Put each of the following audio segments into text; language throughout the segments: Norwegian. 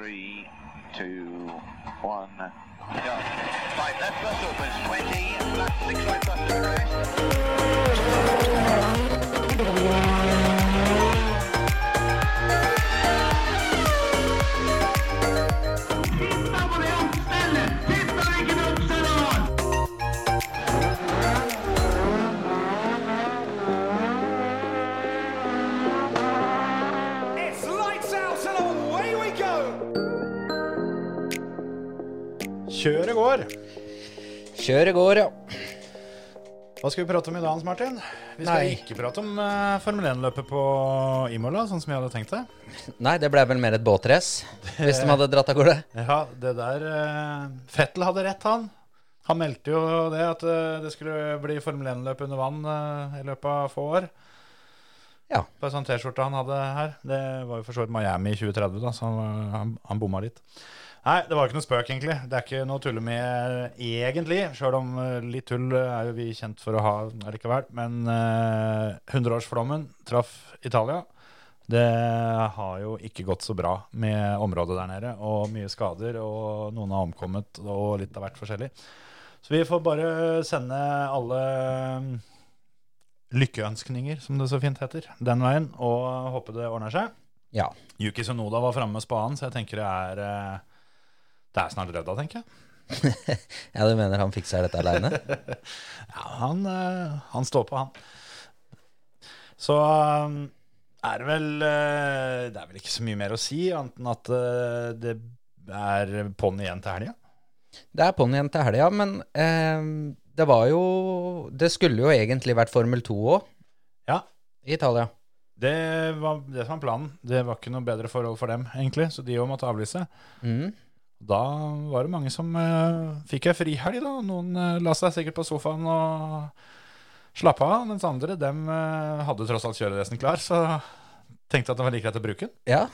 Three, two, one. Go. Five left bus opens. Twenty. Left six right bus to crest. Kjøret går, ja. Hva skal vi prate om i dag, Hans Martin? Vi skal Nei. ikke prate om uh, Formel 1-løpet på Imola, sånn som jeg hadde tenkt det. Nei, det ble vel mer et båtrace, hvis de hadde dratt av gårde. Ja, det der uh, Fettel hadde rett, han. Han meldte jo det at uh, det skulle bli Formel 1-løp under vann i løpet av få år. Ja. På en sånn T-skjorte han hadde her. Det var jo for så vidt Miami i 2030, da, så han, han, han bomma litt. Nei, det var ikke noe spøk, egentlig. Det er ikke noe å tulle med egentlig. Sjøl om eh, litt tull er jo vi kjent for å ha likevel. Men uh, 100-årsflommen traff Italia. Det har jo ikke gått så bra med området der nede, og mye skader, og noen har omkommet, og litt av hvert forskjellig. Så vi får bare sende alle mm, lykkeønskninger, som det så fint heter, den veien, og håpe det ordner seg. Ja. Yuki Sonoda var framme med spaden, så jeg tenker det er eh, Det er snart rydda, tenker jeg. ja, du mener han fikser dette aleine? Ja, han, eh, han står på, han. Så um, er det vel eh, Det er vel ikke så mye mer å si, annet enn at eh, det er ponni igjen til helga. Det er ponni igjen til helga, men eh, det var jo Det skulle jo egentlig vært Formel 2 òg, Ja, i Italia. det var det som var planen. Det var ikke noe bedre forhold for dem, egentlig, så de òg måtte avlyse. Mm. Da var det mange som uh, fikk ei frihelg, da. Noen uh, la seg sikkert på sofaen og slappa av, mens andre dem uh, hadde tross alt kjøredressen klar, så tenkte at det var like greit å bruke den. Ja,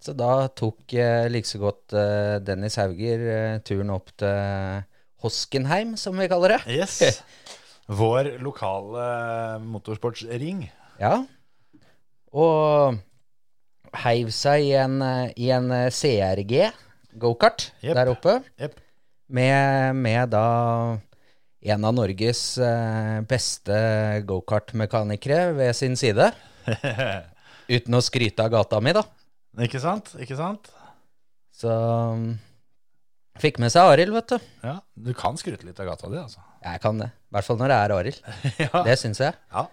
så da tok eh, like så godt eh, Dennis Hauger eh, turen opp til Hoskenheim, som vi kaller det. Yes. Vår lokale motorsportsring. Ja. Og heiv seg i en, i en CRG gokart yep. der oppe. Yep. Med, med da en av Norges eh, beste gokartmekanikere ved sin side. Uten å skryte av gata mi, da. Ikke sant? Ikke sant? Så um, Fikk med seg Arild, vet du. Ja, du kan skryte litt av gata di, altså. Jeg kan det. I hvert fall når det er Arild. ja. Det syns jeg. ja.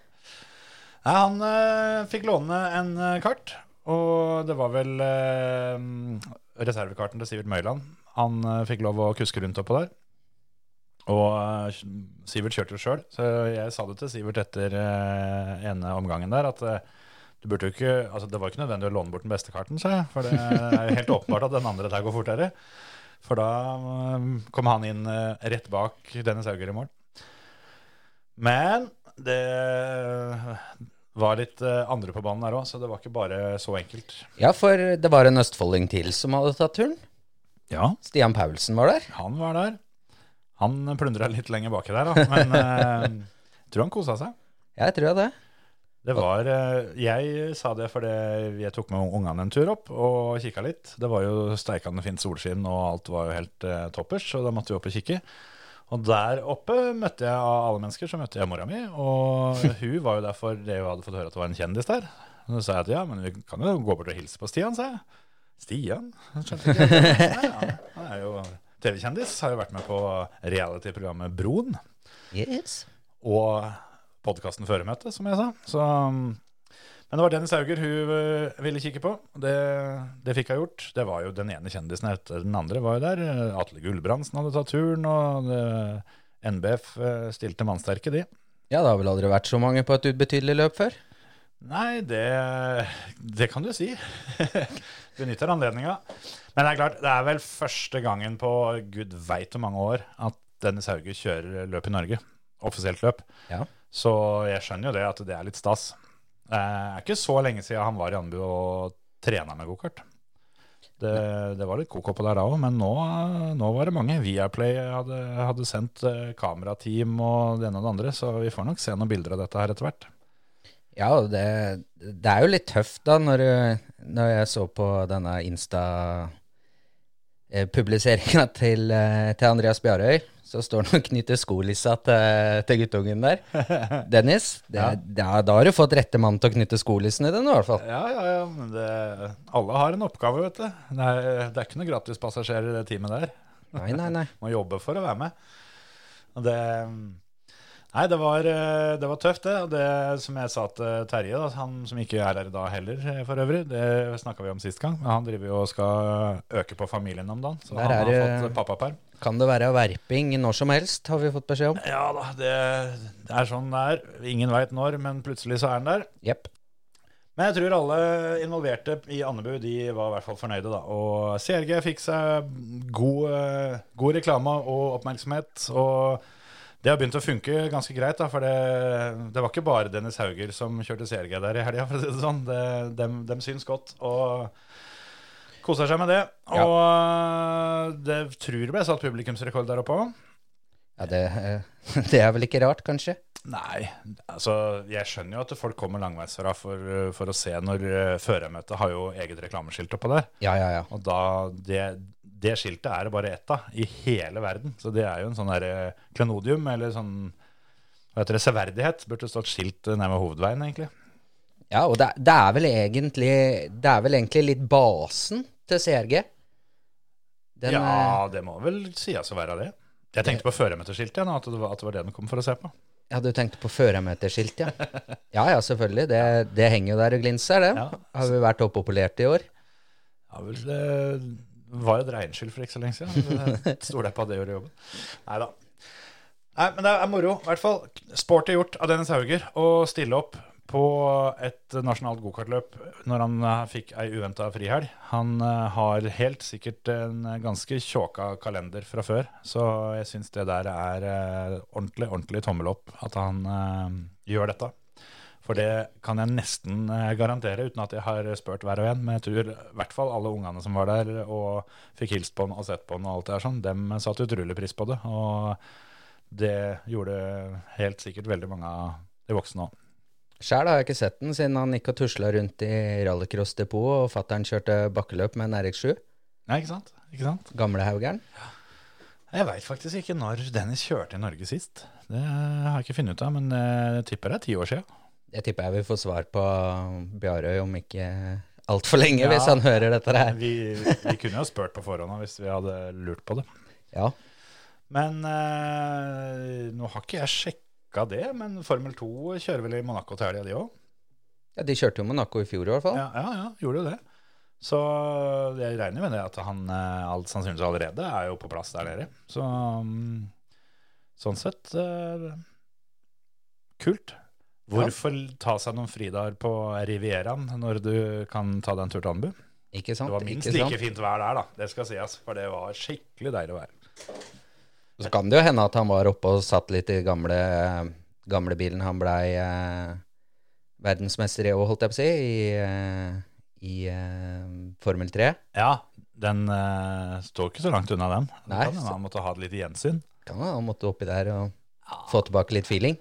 Nei, han eh, fikk låne en eh, kart, og det var vel eh, reservekarten til Sivert Møyland. Han eh, fikk lov å kuske rundt oppå der. Og eh, Sivert kjørte jo sjøl, så jeg sa det til Sivert etter eh, ene omgangen der at du burde jo ikke, altså Det var ikke nødvendig å låne bort den beste karten, sa jeg. For det er jo helt åpenbart at den andre der går fortere. For da kom han inn rett bak Dennis Hauger i mål. Men det var litt eh, andre på banen der òg, så det var ikke bare så enkelt. Ja, for det var en østfolding til som hadde tatt turen. Ja, Stian Paulsen var der. han var der. Han plundra litt lenger baki der, da. Men eh, jeg tror han kosa seg. Jeg tror det. Det var eh, Jeg sa det fordi jeg tok med ungene en tur opp og kikka litt. Det var jo steikende fint solskinn, og alt var jo helt eh, toppers, så da måtte vi opp og kikke. Og der oppe møtte jeg av alle mennesker, så møtte jeg mora mi. Og hun var jo der for det hun hadde fått høre at det var en kjendis der. Og så sa jeg at ja, men vi kan jo gå bort og hilse på Stian, sa jeg. Stian? Skjønte ikke. Ja, han er jo TV-kjendis. Har jo vært med på reality-programmet Broen Yes. og podkasten Føremøte, som jeg sa. Så, um, men det var Dennis Hauger hun øh, ville kikke på. Det, det fikk hun gjort. Det var jo den ene kjendisen etter den andre var jo der. Atle Gulbrandsen hadde tatt turen, og det, NBF øh, stilte mannsterke, de. Ja, det har vel aldri vært så mange på et ubetydelig løp før? Nei, det, det kan du si. Benytter anledninga. Men det er klart, det er vel første gangen på gud veit hvor mange år at Dennis Hauge kjører løp i Norge. Offisielt løp. Ja. Så jeg skjønner jo det, at det er litt stas. Det er ikke så lenge siden han var i Anbu og trena med gokart. Det, det var litt koko på der da òg, men nå, nå var det mange. Viaplay hadde, hadde sendt eh, kamerateam og det ene og det andre, så vi får nok se noen bilder av dette her etter hvert. Ja, det, det er jo litt tøft da, når, når jeg så på denne Insta, eh, til, eh, til Andreas Bjarøy, så står han og knytter skolissa til, til guttungen der. Dennis, det, Ja. er- da har du fått rette mann til å knytte skolissen i den, i hvert fall. Ja, ja, ja. Men det, alle har en oppgave, vet du. Det er, det er ikke noen gratispassasjerer i det teamet der. Nei, nei, nei. Må jobbe for å være med. Og det Nei, det var, det var tøft, det. Og det som jeg sa til Terje, da, han som ikke er her i dag heller, for øvrig, det snakka vi om sist gang. Men han driver jo og skal øke på familien om dagen, så Der han har det- fått pappaperm. Kan det være verping når som helst, har vi fått beskjed om. Ja da, det, det er sånn det er. Ingen veit når, men plutselig så er den der. Yep. Men jeg tror alle involverte i Andebu de var i hvert fall fornøyde. da. Og CRG fikk seg god, eh, god reklame og oppmerksomhet. Og det har begynt å funke ganske greit. da, For det, det var ikke bare Dennis Hauger som kjørte CRG der i helga, for å si det sånn. Det, dem, dem syns godt. Og koser seg med det. Og eh, det tror jeg ble satt publikumsrekord der oppe òg. Ja, det, eh, det er vel ikke rart, kanskje? Nei, altså jeg skjønner jo at folk kommer langveisfra for, for å se når førermøtet har jo eget reklameskilt oppå der. Ja, ja, ja. Og da, det, det skiltet er det bare ett av i hele verden. Så det er jo en sånn der eh, klenodium, eller sånn hva heter det, severdighet. Burde stått skilt ved hovedveien, egentlig. Ja, og det, det, er vel egentlig, det er vel egentlig litt basen til CRG. Den, eh, ja, det må vel sies å være det. Jeg tenkte på førermøteskiltet, ja, at, det var- at det var det den kom for å se på. Ja, du tenkte på førermøteskilt, ja. Ja, ja, selvfølgelig. Det, det henger jo der og glinser, det. Ja. Har vi vært oppopulert i år? Ja, vel, det var et regnskyld for ikke så lenge siden. så Stoler jeg på at det gjorde jobben. Nei da. Nei, men det er moro. I hvert fall sporty gjort av Dennis Hauger å stille opp på et nasjonalt gokartløp når han eh, fikk ei uventa frihelg. Han eh, har helt sikkert en ganske tjåka kalender fra før, så jeg syns det der er eh, ordentlig, ordentlig tommel opp at han gjør dette. For det kan jeg nesten garantere, uten at jeg har spurt hver og en. Men jeg tror i hvert fall alle ungene som var der og fikk hilst på han og sett på han, og alt det der sånn, dem satte utrolig pris på det. Og det gjorde helt sikkert veldig mange av de voksne òg. Sjæl har jeg ikke sett den siden han gikk og tusla rundt i rallycrossdepotet, og fattern kjørte bakkeløp med en RX7. Nei, ikke sant? Ikke sant? Gamlehaugeren. Jeg veit faktisk ikke når Dennis kjørte i Norge sist. Det har jeg ikke funnet ut av, men jeg tipper det er ti år sia. Det tipper jeg vi får svar på Bjarøy om ikke altfor lenge, Ja. hvis han hører dette her. Vi, vi kunne jo spurt på forhånd hvis vi hadde lurt på det. Ja. Men eh, nå har ikke jeg sjekka det, men Formel 2 kjører vel i Monaco til helga, de òg? ja, de kjørte jo Monaco i fjor i hvert fall. Ja, ja, ja, gjorde jo det. Så jeg regner med det at han eh, alt sannsynligvis allerede er jo på plass der nede. Så mm, sånn sett eh, kult. Hvorfor ta seg noen fridager på Rivieraen når du kan ta deg en tur til Andebu? Ikke sant? Det var minst Ikke like fint vær der, da. Det skal sies. For det var skikkelig deilig å være. Så kan det jo hende at han var oppe og satt litt i gamle, gamle bilen han blei eh, verdensmester i òg, holdt jeg på å si, i, eh, i eh, Formel 3. Ja, den eh, står ikke så langt unna den. Nei, kan så- han måtte ha et lite gjensyn. Kan han måtte oppi der og få tilbake litt feeling.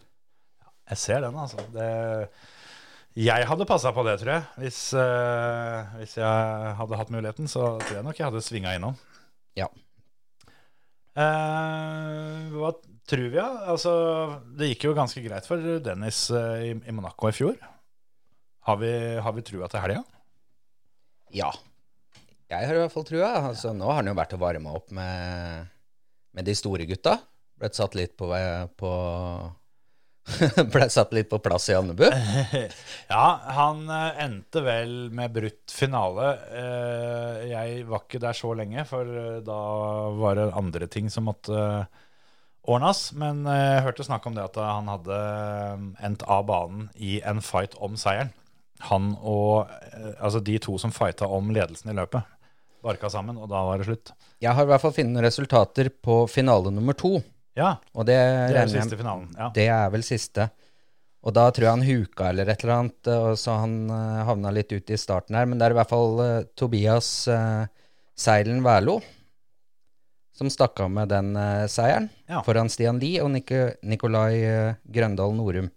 Jeg ser den, altså. Det, jeg hadde passa på det, tror jeg. Hvis, eh, hvis jeg hadde hatt muligheten, så tror jeg nok jeg hadde svinga innom. Ja. Eh, hva tror vi, da? Altså, det gikk jo ganske greit for Dennis eh, i, i Monaco i fjor. Har vi, har vi trua til helga? Ja. Jeg har i hvert fall trua. Altså, nå har han jo vært og varma opp med, med de store gutta. Blitt satt litt på, på Ble satt litt på plass i Andebu. Ja, han eh, endte vel med brutt finale. Eh, jeg var ikke der så lenge, for eh, da var det andre ting som måtte ordnes. Men jeg hørte snakk om det at han hadde endt av banen i en fight om seieren. Han og altså de to som fighta om ledelsen i løpet, barka sammen, og da var det slutt. Jeg har i hvert fall funnet resultater på finale nummer to. Ja, Og det, det er siste finalen. Ja. Det er vel siste. Og da tror jeg han huka eller et eller annet, og så han uh, havna litt ut i starten her. Men det er i hvert fall uh, Tobias uh, Seilen Wærlo som stakk av med den uh, seieren Ja. foran Stian Lie og Nik Nikolai eh, Grøndal Norum.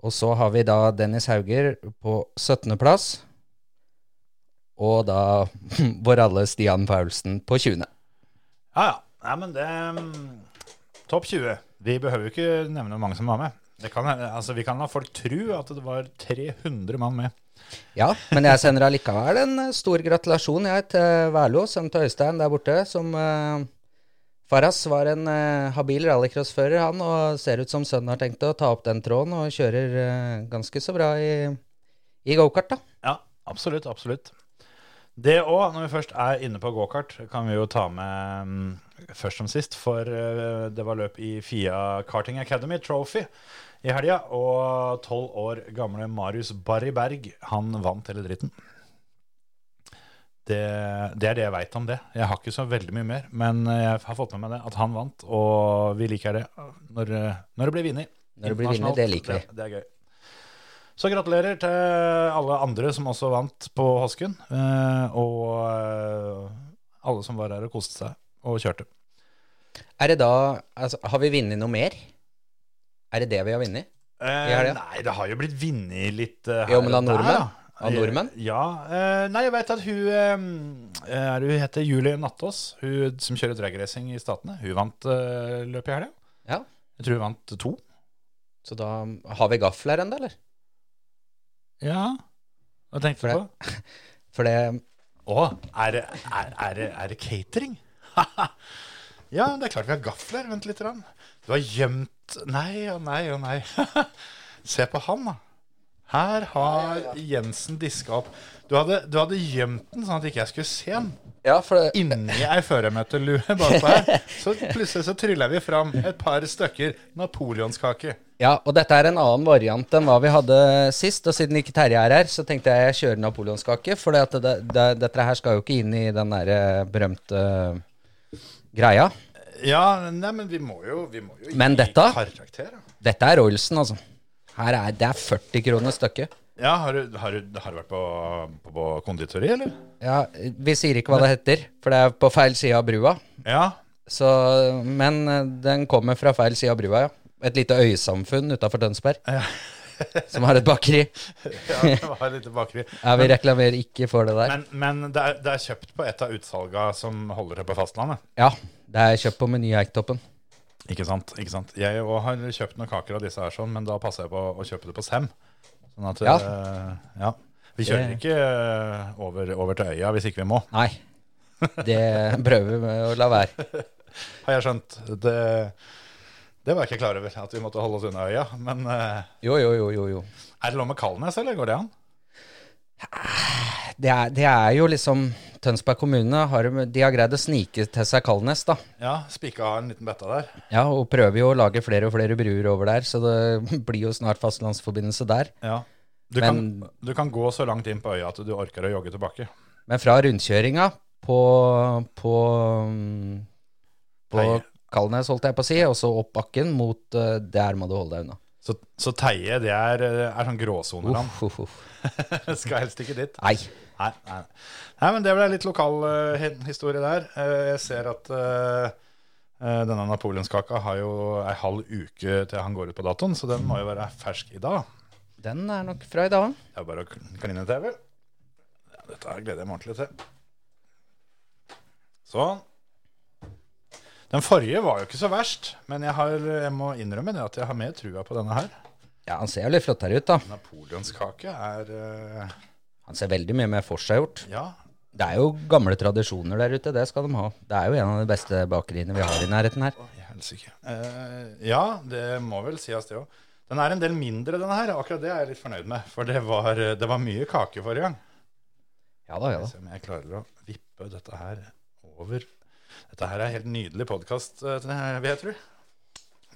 Og så har vi da Dennis Hauger på 17. plass. og da vår alle Stian Paulsen på 20. Ja, ja. Nei, men det mm, Topp 20. Vi behøver jo ikke nevne hvor mange som var med. Det kan, altså, vi kan la folk tro at det var 300 mann med. Ja, men jeg sender allikevel en eh, stor gratulasjon jeg til Værlo, sønnen til Øystein der borte, som uh, Faras var en eh, habil rallycrossfører, han, og ser ut som sønnen har tenkt å ta opp den tråden og kjører eh, ganske så bra i, i gokart, da. Ja, absolutt. Absolutt. Det òg, når vi først er inne på gokart, kan vi jo ta med mm, først som sist. For eh, det var løp i Fia Karting Academy Trophy i helga. Og tolv år gamle Marius Barry Berg, han vant hele dritten. Det, det er det jeg veit om det. Jeg har ikke så veldig mye mer, men jeg har fått med meg det, at han vant. Og vi liker det når, når det blir vunnet. Når det blir vunnet, det liker vi. Det, det er gøy. Så gratulerer til alle andre som også vant på Hosken. eh, Og eh, alle som var her og koste seg og kjørte. Er det da altså, Har vi vunnet noe mer? Er det det vi har vunnet? Eh, Nei, det har jo blitt vunnet litt uh, her Jo, men av nordmenn? Av nordmenn? Eh, Ja. Uh, nei, jeg vet at hun uh, Hun heter Julie Nattås, hun som kjører dragracing i Statene. Hun vant uh, løpet i helga. Ja. Jeg tror hun vant to. Så da har vi gafler ennå, eller? Ja. Hva tenkte du på? For det Å, er er, er, er det catering? ja, det er klart vi har gafler. Vent litt. Rann. Du har gjemt Nei og nei og nei. Se på han, da. Her har Jensen diska opp. Du hadde, du hadde gjemt den sånn at ikke jeg skulle se den. Ja, det, Inni ei føremøtelue bakpå her. Så plutselig så tryller vi fram et par stykker napoleonskake. Ja, og dette er en annen variant enn hva vi hadde sist. Og siden ikke Terje er her, så tenkte jeg jeg kjører napoleonskake. For det, det, det, dette her skal jo ikke inn i den der berømte greia. Ja, nei, men vi må jo, vi må jo Men dette? karakter. da. Dette er Royalsen, altså. Her er, det er 40 kroner stykket. Ja, har du, har du, har du vært på, på, på konditori, eller? Ja, vi sier ikke hva det heter, for det er på feil side av brua. Ja. Så, men eh, den kommer fra feil side av brua, ja. Et lite øysamfunn utafor Tønsberg. Som har et bakeri. ja det var litt bakeri. Ja, vi reklamerer ikke for det der. Men, men det, er, det er kjøpt på et av utsalga som holder til på fastlandet. Ja, det er kjøpt på Meny Eiktoppen. Ikke sant? ikke sant? Jeg òg har kjøpt noen kaker av disse her, sånn, men da passer jeg på å kjøpe det på Sem. Sånn at, Ja. Uh, ja. Vi kjører Det- ikke eh, over, over til øya hvis ikke vi må, Nei, det prøver vi å la være. har jeg skjønt. Det, det var jeg ikke klar over, at vi måtte holde oss unna øya. Men uh, Jo, jo, jo, jo. jo. er det lov med Kalnes, eller går det an? Det er, det er jo liksom Tønsberg kommune har, de har greid å snike til seg Kalnes, da. Ja, Spika har en liten betta der. Ja, og prøver jo å lage flere og flere bruer over der, så det blir jo snart fastlandsforbindelse der. Ja. Du, Men- kan, du kan gå så langt inn på øya at du orker å jogge tilbake. Men fra rundkjøringa på, på, mm, på. Kalnes, holdt jeg på å si, og så opp bakken mot eh, Der må du holde deg unna. Så, så Teie, det er, eh, er sånn gråsoneland. Uff, uff, uff. Skal helst ikke dit. Nei. Nei, nei. nei, men det ble litt lokal eh, hi- historie der. Eh, jeg ser at eh, eh, denne napoleonskaka har jo ei halv uke til han går ut på datoen, så den må jo være fersk i dag. Den er nok fra i dag. Det er bare å kl- kline vel. Ja, dette her gleder jeg meg ordentlig til. Sånn. Den forrige var jo ikke så verst, men jeg, har, jeg må innrømme det at jeg har mer trua på denne her. Ja, han ser jo litt flottere ut, da. Napoleonskake er uh... Han ser veldig mye mer forseggjort. Ja, Det er jo gamle tradisjoner der ute, det skal de ha. Det er jo en av de beste bakeriene vi har i nærheten her. I helsike. Eh, ja, det må vel sies, det òg. Den er en del mindre, denne her. Akkurat det er jeg litt fornøyd med. For det var, det var mye kake forrige gang. Ja da, ja da. Se om jeg klarer å vippe dette her over. Dette her er helt nydelig podkast, vet du.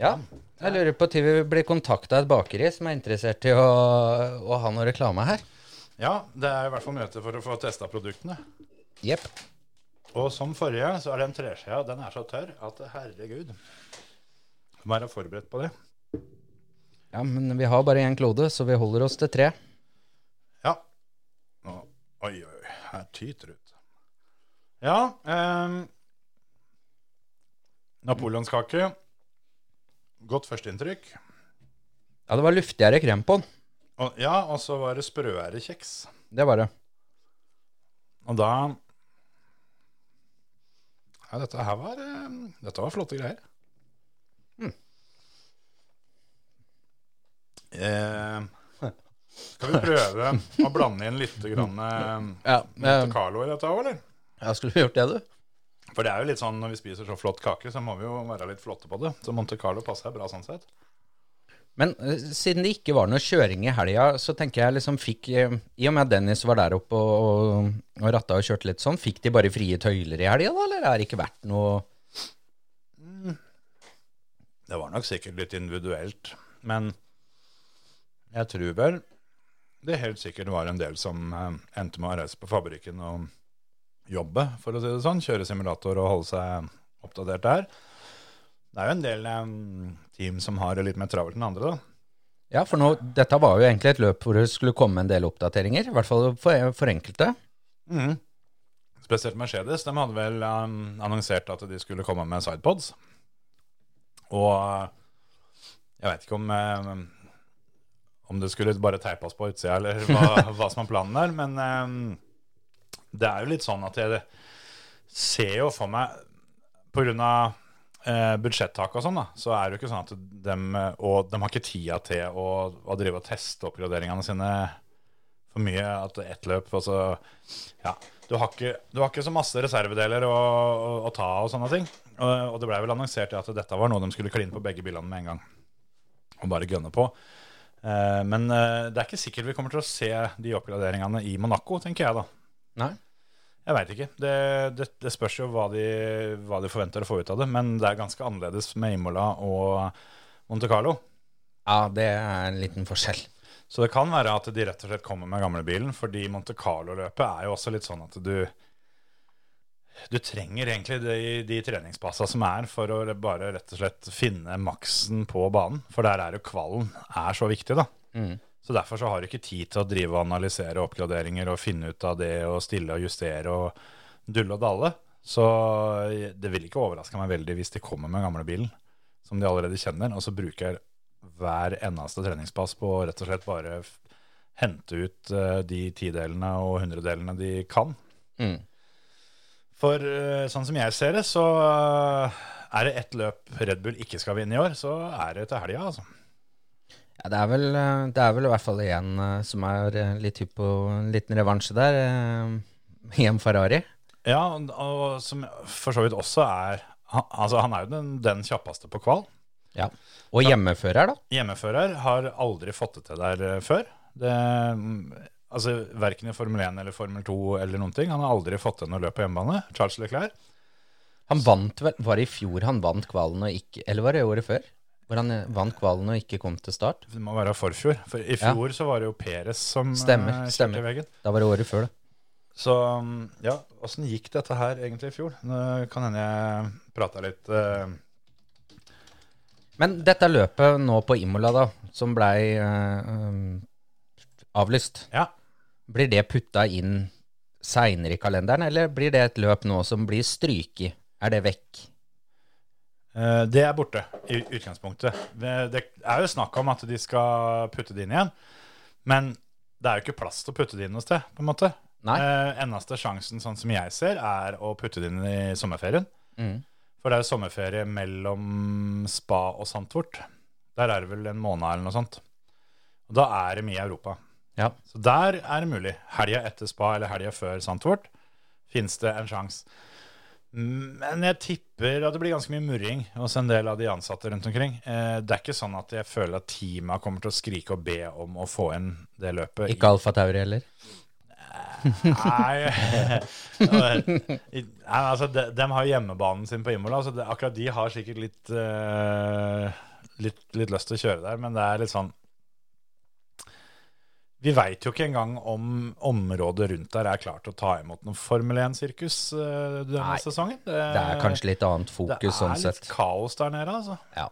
Ja, jeg lurer på til vi blir kontakta av et bakeri som er interessert i å, å ha noe reklame her. Ja, det er i hvert fall møte for å få testa produktene. Jepp. Og som forrige, så er den treskjea den er så tørr at herregud. Må være forberedt på det. Ja, men vi har bare én klode, så vi holder oss til tre. Ja. Nå, oi, oi. Her tyter det ut. Ja. Um, Napoleonskake. Godt førsteinntrykk. Ja, det var luftigere krem på den. Og, ja, og så var det sprøere kjeks. Det var det. Og da Ja, dette her var eh, Dette var flotte greier. Eh, skal vi prøve å blande inn litt grann, eh, Ja, Monte Carlo i dette òg, eller? ja, skulle vi gjort det, du? For det er jo litt sånn når vi spiser så flott kake, så må vi jo være litt flotte på det. Så Monte Carlo passer bra sånn sett. Men uh, siden det ikke var noe kjøring i helga, så tenker jeg liksom fikk uh, I og med at Dennis var der oppe og, og, og ratta og kjørte litt sånn, fikk de bare frie tøyler i helga, da? Eller er det ikke verdt noe Det var nok sikkert litt individuelt, men jeg tror vel det helt sikkert var en del som uh, endte med å reise på fabrikken og jobbe, for å si det sånn. Kjøre simulator og holde seg oppdatert der. Det er jo en del um, team som har det litt mer travelt enn andre, da. Ja, for nå, dette var jo egentlig et løp hvor det skulle komme en del oppdateringer. I hvert fall for, for enkelte. Spesielt Mercedes. De hadde vel um, annonsert at de skulle komme med sidepods. Og jeg vet ikke om om det skulle bare teipes på utsida, eller hva, hva som er planen der. Men det er jo litt sånn at jeg ser jo for meg På grunn av uh, budsjettak og sånn, da, så er det jo ikke sånn at de Og de har ikke tida til å, å drive og teste oppgraderingene sine for mye. At ett løp og så Ja. Du har, ikke, du har ikke så masse reservedeler å, å, å ta og sånne ting. Og, og det ble vel annonsert at dette var noe de skulle kline på begge bilene med en gang. Og bare gønne på. Eh, men eh, det er ikke sikkert vi kommer til å se de oppgraderingene i Monaco, tenker jeg da. Nei. Jeg veit ikke. Det, det, det spørs jo hva de, hva de forventer å få ut av det. Men det er ganske annerledes med Imola og Monte Carlo. Ja, det er en liten forskjell. Så det kan være at de rett og slett kommer med gamlebilen, fordi Monte Carlo-løpet er jo også litt sånn at du Du trenger egentlig de, de treningspassa som er, for å bare rett og slett finne maksen på banen. For der er jo kvallen er så viktig, da. Så derfor så har du ikke tid til å drive og analysere oppgraderinger og finne ut av det og stille og justere og dulle og dalle. Så det vil ikke overraske meg veldig hvis de kommer med gamlebilen, som de allerede kjenner, og så bruker hver eneste treningspass på å rett og slett bare hente ut eh, de tidelene og hundredelene de kan. Mm. For eh, sånn som jeg ser det, så eh, er det ett løp Red Bull ikke skal vinne i år, så er det til helga, altså. Ja, det er vel, eh, det er vel i hvert fall en eh, som er eh, litt hypp på en liten revansje der. Hjem Ferrari. Ja, og, som for så vidt også er han, Altså, han er jo den, den kjappeste på kval. Ja. Og hjemmefører, da. Hjemmefører har aldri fått det til der før. Det, mm, altså Verken i Formel 1 eller Formel 2 eller noen ting. Han har aldri fått til noe løp på hjemmebane. Charles Leclerc. Han vant vel Var det i fjor han vant kvalen og ikke Eller var det året før? Hvor han eh, vant kvalen og ikke kom til start? Det må være forfjor. For i Ja. fjor så var det jo Peres som Stemmer, eh, stemmer. i veggen. Da var det året før, da. Så mm, ja, åssen gikk dette her egentlig i fjor? Nå kan hende jeg prata litt uh... Men dette løpet nå på Imola, da, som blei uh, um, avlyst, Ja. blir det putta inn seinere i kalenderen, eller blir det et løp nå som blir stryket? Er det vekk? Eh, Det er borte i utgangspunktet. Det, er jo snakk om at de skal putte det inn igjen. Men det er jo ikke plass til å putte det inn noe sted, på en måte. Nei. Eh, eneste sjansen, sånn som jeg ser, er å putte det inn i sommerferien. Mm. For det er jo sommerferie mellom Spa og Santvort. Der er det vel en måned eller noe sånt. Og da er det mye i Europa. Ja. Så der er det mulig. Helga etter Spa eller helga før Santvort fins det en sjanse. Men jeg tipper at det blir ganske mye murring hos en del av de ansatte rundt omkring. Eh, Det er ikke sånn at jeg føler at teama kommer til å skrike og be om å få inn det løpet. Ikke Alfa Tauri heller? Nei, Nei altså, de, de har jo hjemmebanen sin på Imola, så det, akkurat de har sikkert litt, uh, litt, litt lyst til å kjøre der, men det er litt sånn Vi veit jo ikke engang om området rundt der er klart å ta imot noen Formel 1-sirkus eh, denne Nei, sesongen. Det, Det er kanskje litt annet fokus det er sånn litt sett. kaos der nede, altså. Ja.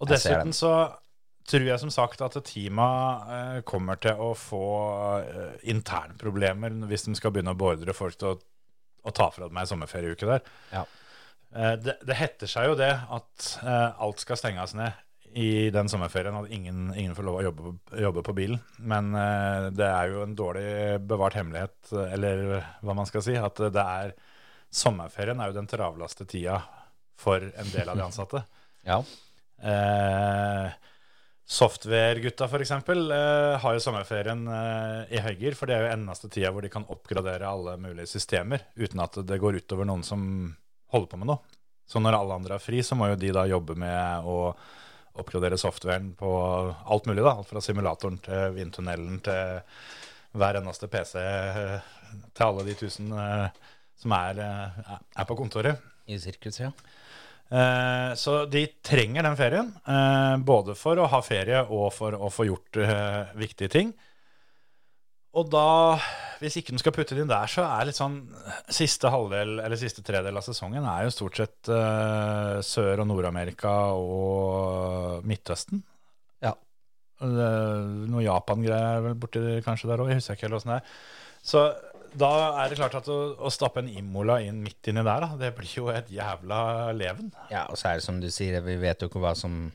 Og dessuten så tror jeg som sagt at teama eh, kommer til å få eh, internproblemer hvis de skal begynne å beordre folk til å, å ta fra ei sommerferieuke der. Ja. Eh, det, det heter seg jo det at alt skal stenges ned i den sommerferien at ingen, ingen får lov å jobbe, jobbe på bilen. Men uh, det er jo en dårlig bevart hemmelighet, eh, eller hva man skal si, at det er Sommerferien er jo den travleste tida for en del av de ansatte. Ja. Uh, Software-gutta f.eks. Uh, har jo sommerferien uh, i høyger, for det er jo eneste tida hvor de kan oppgradere alle mulige systemer uten at det går utover noen som holder på med noe. Så når alle andre er fri, så må jo de da jobbe med å oppgradere softwaren på alt mulig. da, Alt fra simulatoren til vindtunnelen til hver eneste PC eh, til alle de tusen eh, som er, eh, er på kontoret. I sirkus, ja. Eh, Så de trenger den ferien, eh, både for å ha ferie og for å få gjort eh, viktige ting. Og da, hvis ikke de skal putte det inn der, så er litt sånn Siste halvdel, eller siste tredel av sesongen er jo stort sett uh, Sør- og Nord-Amerika og Midtøsten. Ja. Uh, Noe Japan-greier vel borti kanskje der òg, jeg husker ikke helt åssen det er. Så da er det klart at å, å stappe en Imola inn midt inni der, da, det blir jo et jævla leven. Ja, og så er det som du sier, vi vet jo ikke hva som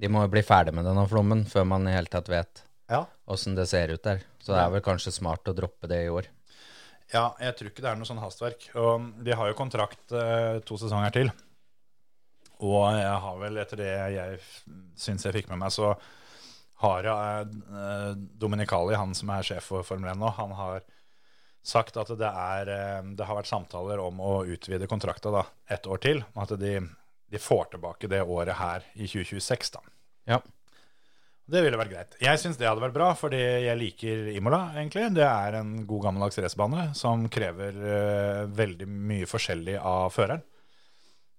De må jo bli ferdig med denne flommen før man i hele tatt vet Ja. åssen det ser ut der. Så det er vel kanskje smart å droppe det i år. Ja, jeg tror ikke det er noe sånn hastverk. Og de har jo kontrakt eh, to sesonger til. Og jeg har vel, etter det jeg syns jeg fikk med meg, så har eh, Dominicali, han som er sjef for Formel 1 nå, han har sagt at det, er, eh, det har vært samtaler om å utvide kontrakta da, ett år til. At de, de får tilbake det året her i 2026, da. Ja. Det ville vært greit. Jeg syns det hadde vært bra, fordi jeg liker Imola, egentlig. Det er en god gammeldags racerbane som krever uh, veldig mye forskjellig av føreren.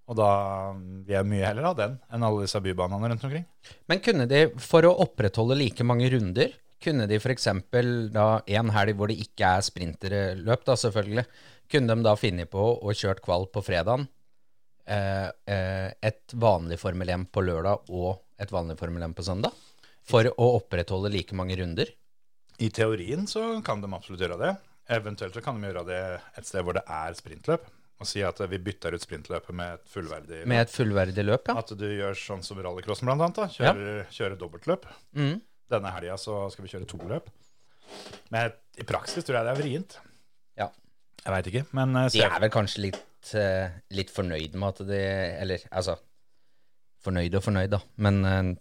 Og da vil jeg mye heller ha den enn alle disse bybanene rundt omkring. Men kunne de, for å opprettholde like mange runder, kunne de f.eks. da en helg hvor det ikke er sprinterløp, da selvfølgelig, kunne de da finne på å kjørt kval på fredagen, eh, eh, et vanlig Formel 1 på lørdag og et vanlig Formel 1 på søndag? For å opprettholde like mange runder? I teorien så kan de absolutt gjøre det. Eventuelt så kan de gjøre det et sted hvor det er sprintløp. Og si at vi bytter ut sprintløpet med et fullverdig Med et fullverdig løp, ja. At du gjør sånn som rallycrossen blant annet. da. Kjører, kjører dobbeltløp. Mm. Denne helga så skal vi kjøre to løp. Men i praksis tror jeg det er vrient. ja. Jeg veit ikke, men eh, De er vel kanskje litt, eh, litt fornøyd med at de Eller altså Fornøyd og fornøyd, da. Men eh,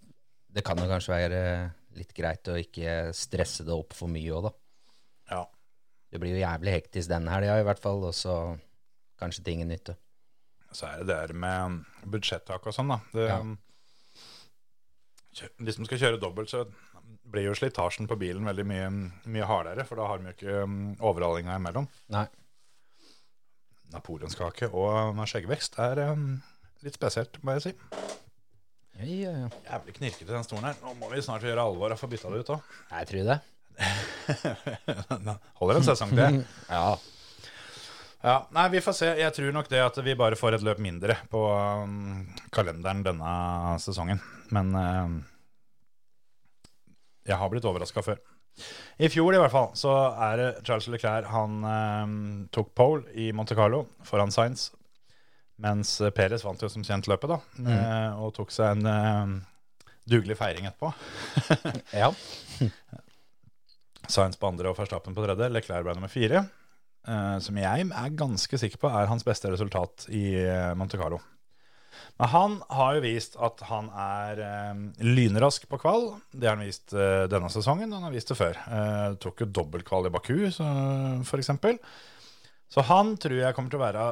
det kan jo kanskje være litt greit å ikke stresse det opp for mye òg, da. ja. Det blir jo jævlig hektisk denne helga i hvert fall, og så kanskje til ingen nytte. Så er det det der med budsjettak og sånn, da. Det, Ja. de skal kjøre dobbelt, så blir jo slitasjen på bilen veldig mye, mye hardere, for da har de jo ikke um, overhalinga imellom. Nei. Napoleonskake og skjeggvekst er um, litt spesielt, må jeg si. Ja, ja. Jævlig knirkete den stolen her. Nå må vi snart gjøre alvor og få bytta det ut òg. Jeg tror det. Holder en sesong det. Ja. Ja, nei, vi får se. Jeg tror nok det at vi bare får et løp mindre på um, kalenderen denne sesongen. Men um, jeg har blitt overraska før. I fjor i hvert fall så er det Charles Leclerc han um, tok pole i Monte Carlo foran Sainz. Mens Perez vant jo som kjent løpet, da. eh, og tok seg en um, dugelig feiring etterpå. ja. Sainz på andre og Verstappen på tredje. Leclerc ble nummer fire. eh, som jeg er ganske sikker på er hans beste resultat i eh, Monte Carlo. Men han har jo vist at han er eh, lynrask på kval. Det har han vist eh, denne sesongen, han har vist det før. Eh, tok jo dobbeltkval i Baku, så, for eksempel. Så han tror jeg kommer til å være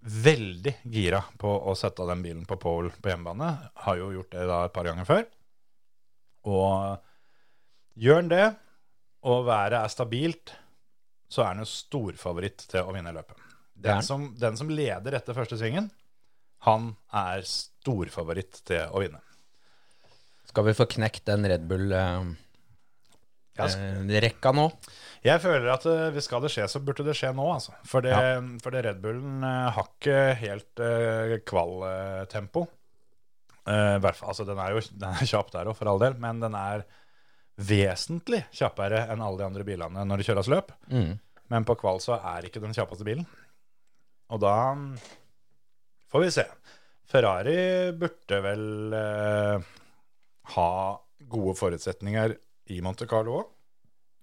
veldig gira på å sette den bilen på pole på hjemmebane. Har jo gjort det da et par ganger før. Og gjør han det, og været er stabilt, så er han jo storfavoritt til å vinne løpet. Den som, den som leder etter første svingen, han er storfavoritt til å vinne. Skal vi få knekt den Red Bull-rekka nå? Jeg føler at uh, skal det skje, så burde det skje nå, altså. For det, Ja. for det Red Bullen uh, har ikke helt uh, kval-tempo. Eh, fall- altså, den er jo den er kjapp der òg, for all del, men den er vesentlig kjappere enn alle de andre bilene når det kjøres løp. Mm. Men på kval så er ikke den kjappeste bilen. Og da får vi se. Ferrari burde vel uh, ha gode forutsetninger i Monte Carlo òg.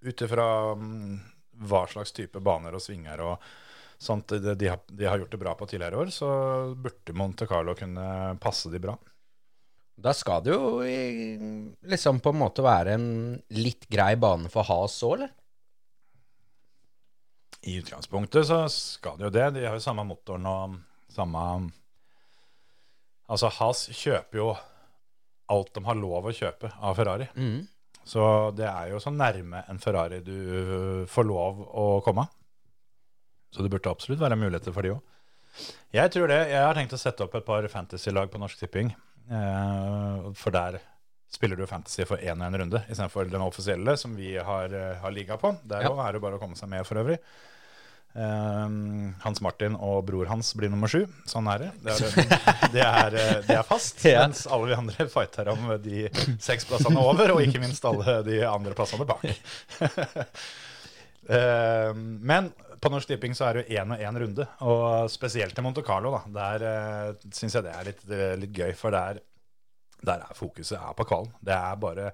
Ut ifra mm, hva slags type baner og svinger og sånt de, de, har, de har gjort det bra på tidligere år, så burde Monte Carlo kunne passe de bra. Da skal det jo liksom på en måte være en litt grei bane for has òg, eller? I utgangspunktet så skal det jo det. De har jo samme motoren og samme Altså, Has kjøper jo alt de har lov å kjøpe av Ferrari. Så det er jo så nærme en Ferrari du får lov å komme. Så det burde absolutt være muligheter for de òg. Jeg tror det. Jeg har tenkt å sette opp et par fantasy-lag på Norsk Tipping. Eh, for der spiller du fantasy for én og én runde, istedenfor den offisielle som vi har, eh, har liga på. Der Ja. er det bare å komme seg med, for øvrig. Eh, Hans Martin og bror hans blir nummer sju. Sånn er det. Det er, det er, eh, det er fast. Mens alle vi andre fighter om de seks plassene over, og ikke minst alle de andre plassene bak. Eh, men på Norsk Tipping så er det jo én og én runde, og spesielt i Monte Carlo. da, Der uh, syns jeg det er litt, litt gøy, for der, der er fokuset er på kvalen. Det er bare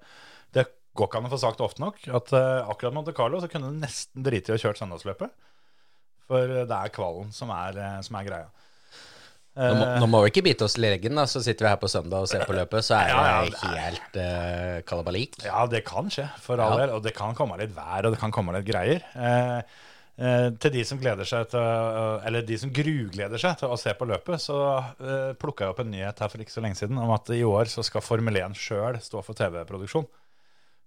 Det går ikke an å få sagt ofte nok at akkurat Monte Carlo så kunne du nesten driti i å kjørt søndagsløpet. For eh, det er kvalen som er, eh, som er greia. Nå må, nå må vi ikke bite oss i leggen, da. Så sitter vi her på søndag og ser på løpet, så er det Ja, ja, det helt uh, kalabalik. Ja, det kan skje, for all Ja. del. Og det kan komme litt vær, og det kan komme litt greier. Eh, eh, til de som gleder seg til Eller de som grugleder seg til å se på løpet, så eh, plukka jeg opp en nyhet her for ikke så lenge siden om at i år så skal Formel 1 sjøl stå for TV-produksjon.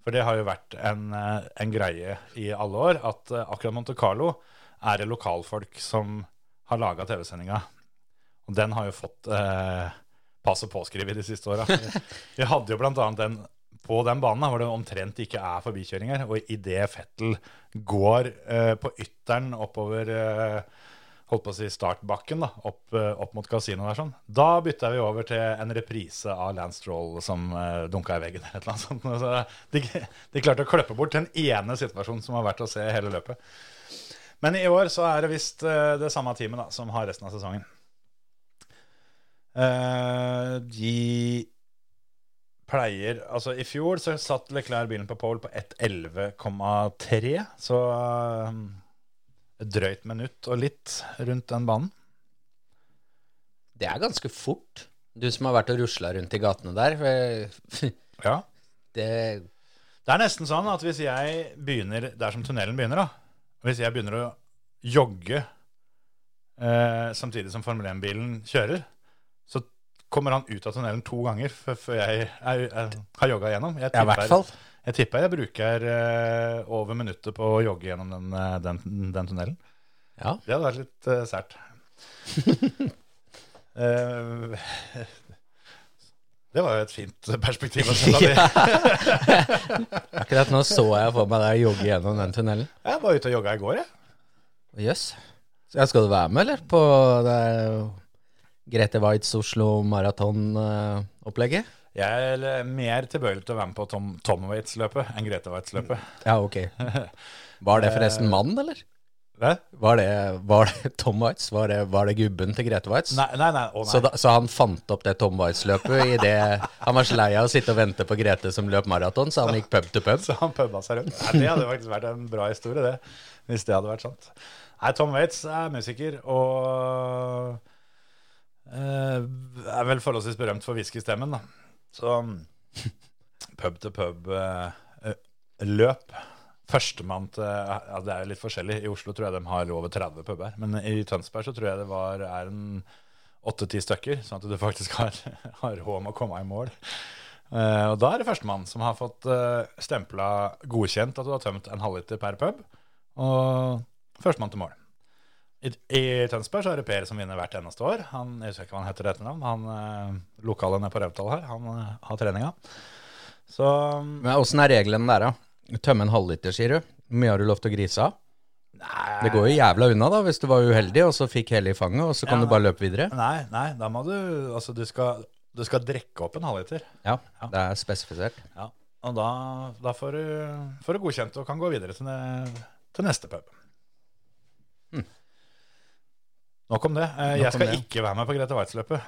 For det har jo vært en, eh, en greie i alle år at eh, akkurat Monte Carlo er det lokalfolk som har laga TV-sendinga. Og den har jo fått eh, pass og påskriv de siste åra. Vi hadde jo annet den på den banen hvor det omtrent ikke er forbikjøringer. Og idet Fettel går eh, på ytteren oppover eh, holdt på å si startbakken, da, opp, eh, opp mot kasinoet der, sånn, da bytta vi over til en reprise av Lance Stroll som eh, dunka i veggen. eller et eller annet sånt. Så de, de klarte å kløppe bort den ene situasjonen som har vært å se hele løpet. Men i år så er det visst eh, det samme teamet da, som har resten av sesongen. Eh, de pleier Altså, i fjor så satt Leclerc bilen på pole på 1.11,3, så eh, et drøyt minutt og litt rundt den banen. Det er ganske fort. Du som har vært og rusla rundt i gatene der. Ja. Det, Det er nesten sånn at hvis jeg begynner der som tunnelen begynner, da Hvis jeg begynner å jogge eh, samtidig som Formel 1-bilen kjører, så kommer han ut av tunnelen to ganger før, jeg, jeg, jeg har jogga gjennom. Jeg ja, hvert fall. Jeg tipper jeg bruker eh, over minuttet på å jogge gjennom den, eh, den, den tunnelen. Ja. Det hadde vært litt eh, sært. Det var jo et fint perspektiv. Akkurat nå så jeg for meg deg jogge gjennom den tunnelen. Jeg var ute og jogga i går, jeg. Jøss. Yes. Skal du være med, eller? På det Grete Waitz Oslo Maraton-opplegget? Jeg er mer tilbøyelig til å være med på Tom, Tom Waitz-løpet enn Grete Waitz-løpet. Ja, ok. Var det forresten mann, eller? Var det, var det Tom Waitz? Var det, var det gubben til Grete Waitz? Nei, nei, nei. Å, nei. Så, da, så han fant opp det Tom Waitz-løpet idet han var så lei av å sitte og vente på Grete som løp maraton, så han gikk pub til pub? Så han puba seg rundt. Nei, det hadde faktisk vært en bra historie, det. Hvis det hadde vært sant. Nei, Tom Waits er musiker og uh, er vel forholdsvis berømt for whiskystemmen, da. Så pub til pub-løp. Førstemann til ja, Det er jo litt forskjellig. I Oslo tror jeg de har over 30 puber. Men i Tønsberg så tror jeg det var, er en åtte-ti stykker, sånn at du faktisk har, har råd med å komme i mål. Uh, og da er det førstemann som har fått uh, stempla godkjent at du har tømt en halvliter per pub. Og førstemann til mål. I, I Tønsberg så er det Per som vinner hvert eneste år. Han, jeg husker ikke hva han heter etternavn. Han uh, lokale nede på Rautal her. Han uh, har treninga. Så Men åssen er reglene der, da? Tømme en halvliter, sier du? Hvor mye har du lov til å grise av? Nei, Det går jo jævla unna, da, hvis du var uheldig og så fikk hele i fanget, og så kan Ja, du bare løpe videre. nei, nei, da må du Altså, du skal, du skal drikke opp en halvliter. Ja, Ja. det er spesifisert. Ja. Og da, da får, du, får du godkjent og kan gå videre til, ne, til neste pub. Nok om det. Eh, Nok Jeg om skal det. ikke være med på Grete Waitz-løpet.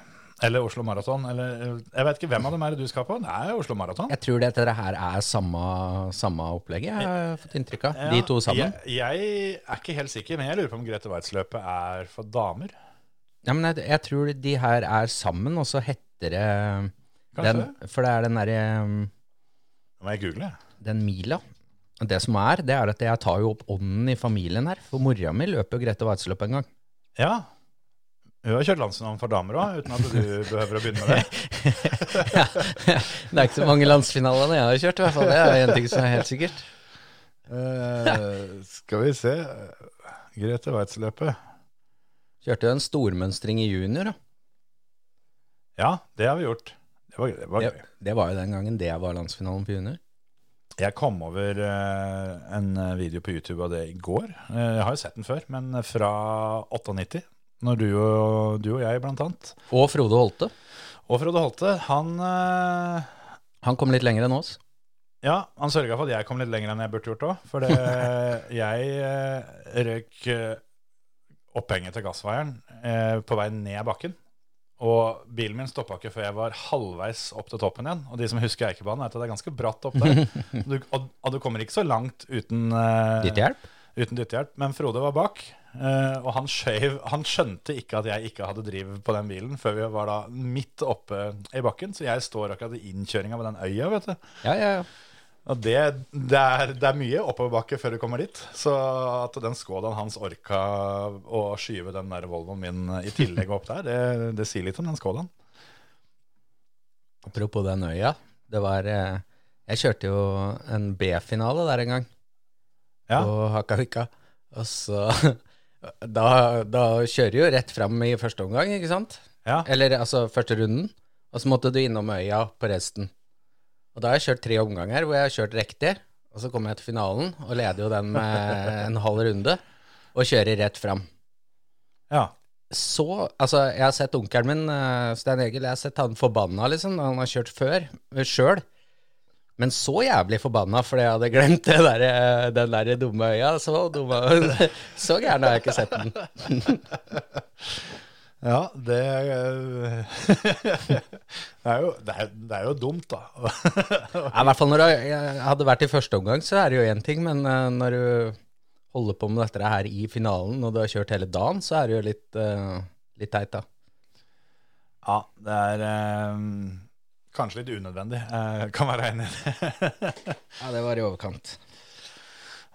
Eller Oslo Maraton. Jeg vet ikke hvem av dem er det du skal på. Det er Oslo Maraton. Jeg tror dette her er samme, samme opplegget, jeg har fått inntrykk av. De to sammen. Jeg, jeg er ikke helt sikker, men jeg lurer på om Grete Waitz-løpet er for damer. Ja, men jeg, jeg tror de her er sammen, og så heter det den, For det er den derre Nå må jeg google. den mila. Det som er, det er at jeg tar jo opp ånden i familien her. For mora mi løper jo Grete Waitz-løpet en gang. Ja. Hun har kjørt landsfinalen for damer òg, uten at du behøver å begynne med det. Det er ikke så mange landsfinalene jeg har kjørt, i hvert fall. Det er en ting som er helt sikkert. Uh, skal vi se Grete Waitz-løpet. Kjørte jo en stormønstring i junior, da. Ja, det har vi gjort. Det var, det var Det, gøy. det var jo den gangen det var landsfinalen på junior. Jeg kom over eh, en video på YouTube av det i går. Eh, jeg har jo sett den før, men fra 98. Når du og, du og jeg, blant annet. Og Frode Holte. Og Frode Holte, han eh, Han kom litt lenger enn oss. Ja, han sørga for at jeg kom litt lenger enn jeg burde gjort òg. For det, jeg eh, røyk eh, opphenget til gassvaieren på vei ned bakken. Og bilen min stoppa ikke før jeg var halvveis opp til toppen igjen. Og de som husker Eikebanen, vet at det er ganske bratt opp der. Du, og, og du kommer ikke så langt uten Ditt Dyttehjelp? Uten dyttehjelp. Men Frode var bak, eh, og han skjøv Han skjønte ikke at jeg ikke hadde driv på den bilen før vi var da midt oppe i bakken. Så jeg står akkurat i innkjøringa ved den øya, vet du. Ja, ja, ja. Og det, det, er, det er mye oppoverbakke før du kommer dit. Så at den Skodaen hans orka å skyve den der Volvoen min i tillegg opp der, det, det sier litt om den Skodaen. Apropos den øya. Det var eh, Jeg kjørte jo en B-finale der en gang. Ja. på Hakavika. Og så da, da kjører du jo rett fram i første omgang, ikke sant? Ja. Eller altså første runden. Og så måtte du innom øya på resten. Og da har jeg kjørt tre omganger hvor jeg har kjørt riktig. Og så kommer jeg til finalen og leder jo den med en halv runde. Og kjører rett fram. ja. Så Altså, jeg har sett onkelen min, eh, Stein Egil, jeg har sett han forbanna, liksom, han har kjørt før, sjøl. Men så jævlig forbanna fordi jeg hadde glemt det der, eh, den der dumme øya. Så dumme Så gæren har jeg ikke sett den. Ja, det, det, er jo, det, er, det er jo dumt, da. Ja, I hvert fall når jeg hadde vært i første omgang, så er det jo én ting, men eh, når du holder på med dette her i finalen, og du har kjørt hele dagen, så er det jo litt, eh, litt teit, da. Ja, det er eh, kanskje litt unødvendig. Jeg kan være enig i det. Ja, det var i overkant.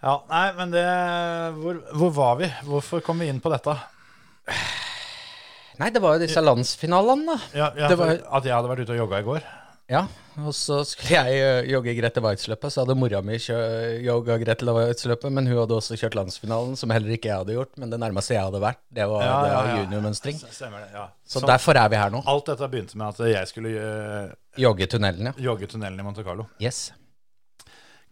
Ja, nei, men det hvor, hvor var vi? Hvorfor kom vi inn på dette? Nei, det var jo disse landsfinalene, da. Ja, ja, Det var- At jeg hadde vært ute og jogga i går? Ja, og så skulle jeg eh, jogge Grete Waitz-løpet, så hadde mora mi jogga Grete Waitz-løpet, men hun hadde også kjørt landsfinalen, som heller ikke jeg hadde gjort, men det nærmeste jeg hadde vært, det var, ja, ja, ja. juniormønstring. Så Så derfor er vi her nå. alt dette begynte med at jeg skulle uh, Jogge tunnelen, ja. jogge tunnelen i Monte Carlo. Yes.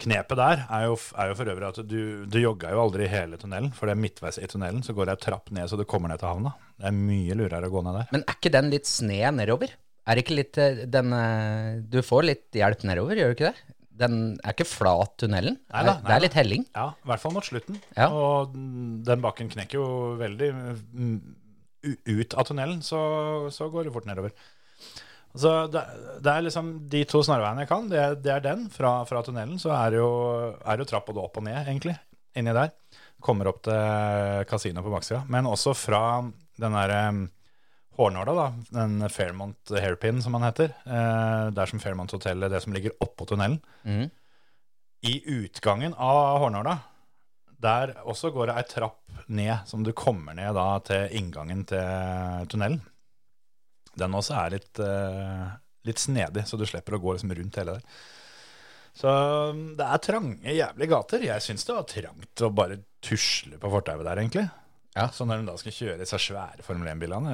Knepet der er jo, er jo for øvrig at du, du jogga jo aldri hele tunnelen, for det er midtveis i tunnelen, så går det ei trapp ned så du kommer ned til havna. Det er mye lurere å gå ned der. Men er ikke den litt sned nedover? Er ikke litt eh, den eh, Du får litt hjelp nedover, gjør du ikke det? Den er ikke flat, tunnelen. Neida, det er litt helling. Ja, i hvert fall mot slutten. Ja. Og den bakken knekker jo veldig mm, ut av tunnelen, så, så går det fort nedover. Så det, det er liksom de to snarveiene jeg kan. Det, det er den. Fra, fra tunnelen så er det jo, er det jo trapp både opp og ned, egentlig, inni der. Kommer opp til kasinoet på baksida. Men også fra den derre Hårnåla, da. Den Fairmont Hairpin, som han heter. Eh, der som Fairmont hotellet, det som ligger oppå tunnelen. Mm. I utgangen av Hårnåla, der også går det ei trapp ned, som du kommer ned da til inngangen til tunnelen. Den også er litt, eh, litt snedig, så du slipper å gå liksom rundt hele der. Så um, det er trange, jævlige gater. Jeg syns det var trangt å bare tusle på fortauet der, egentlig. Ja. Så når de da skal kjøre disse svære Formel 1-bilene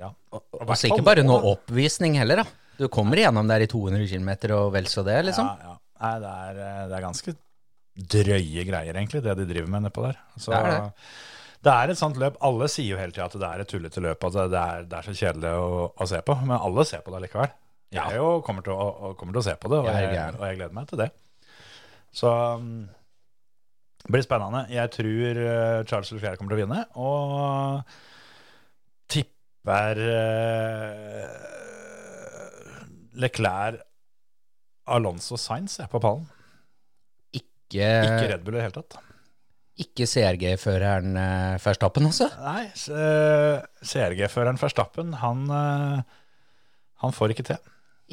ja. Og, ja. Og så ikke bare noe oppvisning heller, da. Du kommer igjennom der i 200 km og vel så det, liksom. Ja, ja. Nei, det er, eh, det er ganske drøye greier, egentlig, det de driver med nedpå der. Så, Det det, er er et sånt løp. Alle sier jo hele tida at det er et tullete løp, at det er, det er så kjedelig å, å se på. Men alle ser på det likevel. Jeg jo kommer til å, å- kommer til å se på det, og Jeg er og jeg gleder meg til det. Så um, det blir spennende. Jeg tror eh, Charles Leclerc kommer til å vinne, og tipper eh, Leclerc, Alonso Sainz er på pallen. Ikke, Ikke Red Bull i det hele tatt. ikke CRG-føreren Ferstappen Verstappen, altså? Nei, eh, CRG-føreren Verstappen, han, eh, han får ikke til.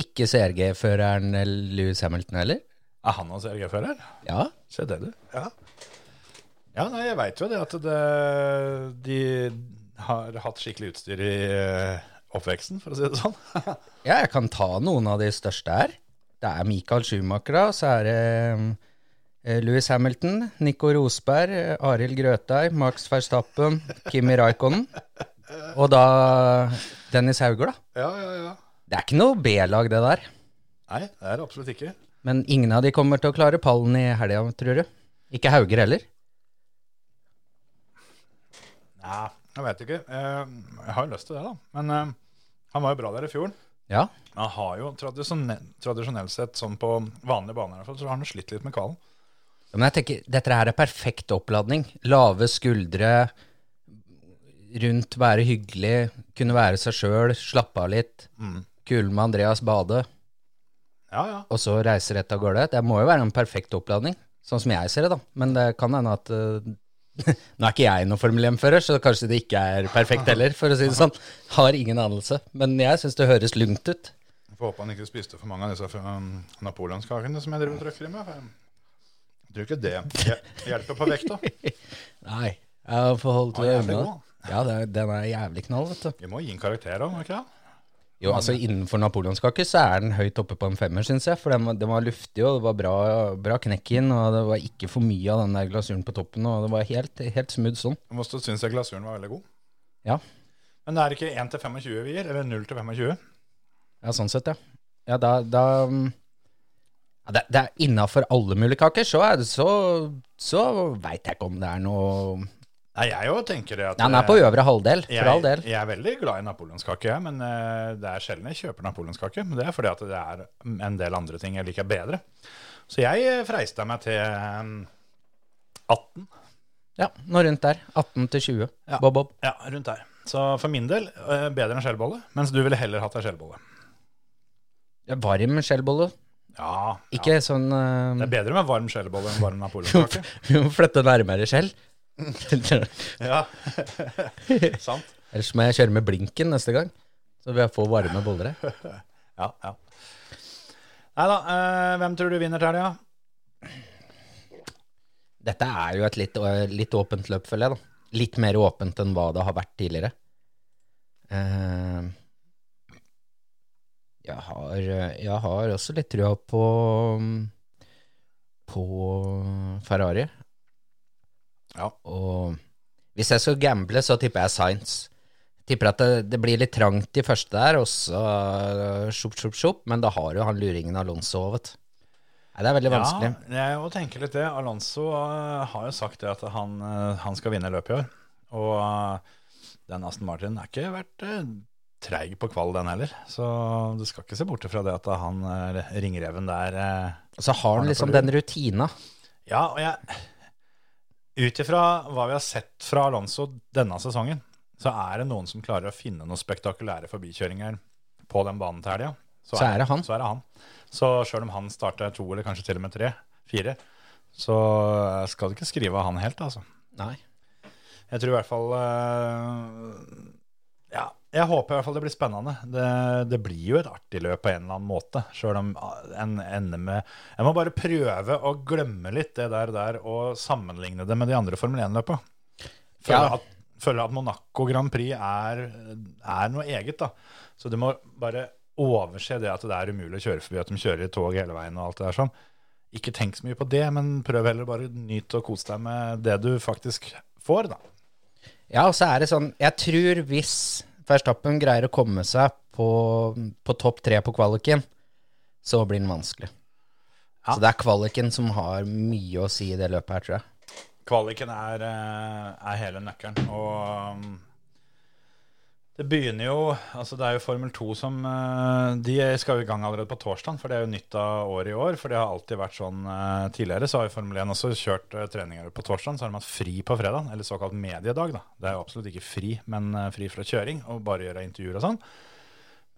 Ikke CRG-føreren Louis Hamilton heller? Er han også CRG-fører? Ja. Se det, du. Ja. Ja, nei, jeg veit jo det at det, de har hatt skikkelig utstyr i eh, oppveksten, for å si det sånn. ja, jeg kan ta noen av de største her. Det er Michael Schumacher, da, så er det eh, Louis Hamilton, Nico Rosberg, eh, Arild Grøtei, Max Verstappen, Kimi Raikkonen. Og da Dennis Hauger, da. ja, ja, ja. Det er ikke noe B-lag, det der. Nei, det er det absolutt ikke. Men ingen av de kommer til å klare pallen i helga, tror du? Ikke Hauger heller. Ja, jeg veit ikke. Eh, Jeg har jo lyst til det, da. Men eh, han var jo bra der i fjor. Ja. Han har jo tradisjonell, tradisjonelt sett, sånn på vanlige baner, i hvert fall, så har han slitt litt med kvalen. Ja, Men jeg tenker, dette her er perfekt oppladning. Lave skuldre, rundt være hyggelig, kunne være seg sjøl, slappe av litt. Kule med Andreas Bade, Ja, ja. og så reise rett av gårde. Det må jo være en perfekt oppladning, sånn som jeg ser det, da. Men det kan hende at eh, Nå er ikke jeg noen Formel 1-fører, så kanskje det ikke er perfekt heller, for å si det sånn. Har ingen anelse. Men jeg syns det høres lungt ut. Jeg får håpe han ikke spiste for mange av disse um, napoleonskakene som jeg driver og trøkker i meg. Jeg tror ikke det hjelper på vekta. Nei. Jeg får forholdt til unna. Ja, det den er jævlig knall, vet du. Vi må gi en karakter òg, må vi ikke det? Jo, altså Innenfor napoleonskake så er den høyt oppe på en femmer, syns jeg. For den var, den var luftig, og det var bra, bra knekk i den. Og det var ikke for mye av den der glasuren på toppen. Og det var helt, helt smooth sånn. Jeg må synes jeg glasuren var veldig god. Ja, Men det er ikke 1 til 25 vi gir, eller 0 til 25. ja sånn sett, ja. Ja, da, da ja, Det, det er innafor alle mulige kaker, så, så, så veit jeg ikke om det er noe Nei, jeg òg tenker det at ja, Den er på øvre halvdel, for jeg, all del. Jeg er veldig glad i napoleonskake, jeg, men eh, det er sjelden jeg kjøper napoleonskake. Men det er fordi at det er en del andre ting jeg liker bedre. Så jeg eh, freista meg til eh, 18. Ja, noe rundt der. 18 til 20. Ja. Bob, bob. Ja, rundt der. Så for min del eh, bedre enn skjellbolle, mens du ville heller hatt ei skjellbolle. Ja, Varm skjellbolle. Ja, Ikke sånn det uh, er bedre med varm skjellbolle enn varm napoleonskake. Vi må flytte nærmere skjell. ja, sant. Ellers må jeg kjøre med blinken neste gang. Så vil jeg få varme boller her. Ja, ja. Nei da, eh, hvem tror du vinner til helga? Dette er jo et litt, øh, litt åpent løp, føler jeg. da. Litt mer åpent enn hva det har vært tidligere. Eh, jeg, har, jeg har også litt trua på på Ferrari. Ja. Og hvis jeg skal gamble, så tipper jeg Science. Tipper at det, det blir litt trangt i første der, og så øh, sjopp, sjopp, sjopp. Men da har jo han luringen Alonso òg, vet du. Nei, det er veldig vanskelig. Ja, jeg må tenke litt det. Alonso uh, har jo sagt det at han, uh, han skal vinne løpet i år. Og den Aston Martin er ikke vært uh, treig på kvall, den heller. Så du skal ikke se bort fra det at han uh, ringreven der så har Har han liksom den rutina. Ja, og jeg Ut ifra hva vi har sett fra Alonso denne sesongen, så er det noen som klarer å finne noen spektakulære forbikjøringer på den banen til helga. Så er det han. Så er det han. Så sjøl om han starter to, eller kanskje til og med tre, fire, så skal du ikke skrive av han helt, altså. Nei. Jeg tror i hvert fall eh, jeg håper i hvert fall det blir spennende. Det, det blir jo et artig løp på en eller annen måte, sjøl om en ender med Jeg må bare prøve å glemme litt det der, der og sammenligne det med de andre Formel 1-løpa. Føler, Ja. føler at Monaco Grand Prix er, er noe eget, da. Så du må bare overse det at det er umulig å kjøre forbi, at de kjører i tog hele veien og alt det der sånn. Ikke tenk så mye på det, men prøv heller bare nyte og kose deg med det du faktisk får, da. Ja, og så er det sånn Jeg tror hvis Verstappen greier å komme seg på, på topp tre på kvaliken, så blir den vanskelig. Ja. Så det er kvaliken som har mye å si i det løpet her, tror jeg. Kvaliken er, eh, er hele nøkkelen. Og um, Det begynner jo Altså, det er jo Formel 2 som eh, De skal jo i gang allerede på torsdag, for det er jo nytt av året i år. For det har alltid vært sånn eh, tidligere. Så har jo Formel 1 også kjørt eh, treninger på torsdag. Så har de hatt fri på fredag, eller såkalt mediedag, da. Det er jo absolutt ikke fri, men fri fra kjøring, og bare gjøre intervjuer og sånn.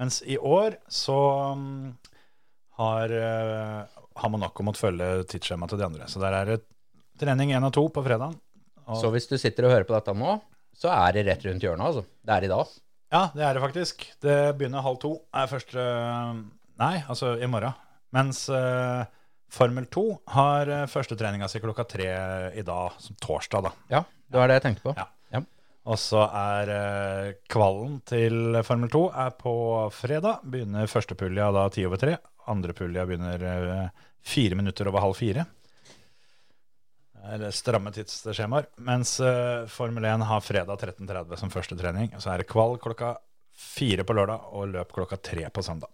Mens i år så mm, har, har Monaco måttet følge tidsskjemaet til de andre. Så der er det trening én og to på fredag. Så hvis du sitter og hører på dette nå, så er det rett rundt hjørnet, altså. Det er i dag. Ja, det er det faktisk. Det begynner halv to. Er første Nei, altså i morgen. Mens uh, Formel 2 har eh, første treninga si klokka tre i dag, som torsdag, da. Ja, det var det jeg tenkte på. Ja. Ja. Og så er uh, kvallen til Formel 2 er på fredag. Begynner første pulja da ti over tre. Andre pulja begynner uh, fire minutter over halv fire. Det er stramme tidsskjemaer. Mens eh, Formel 1 har fredag 13.30 som første trening. Så er det kval klokka fire på lørdag og løp klokka tre på søndag.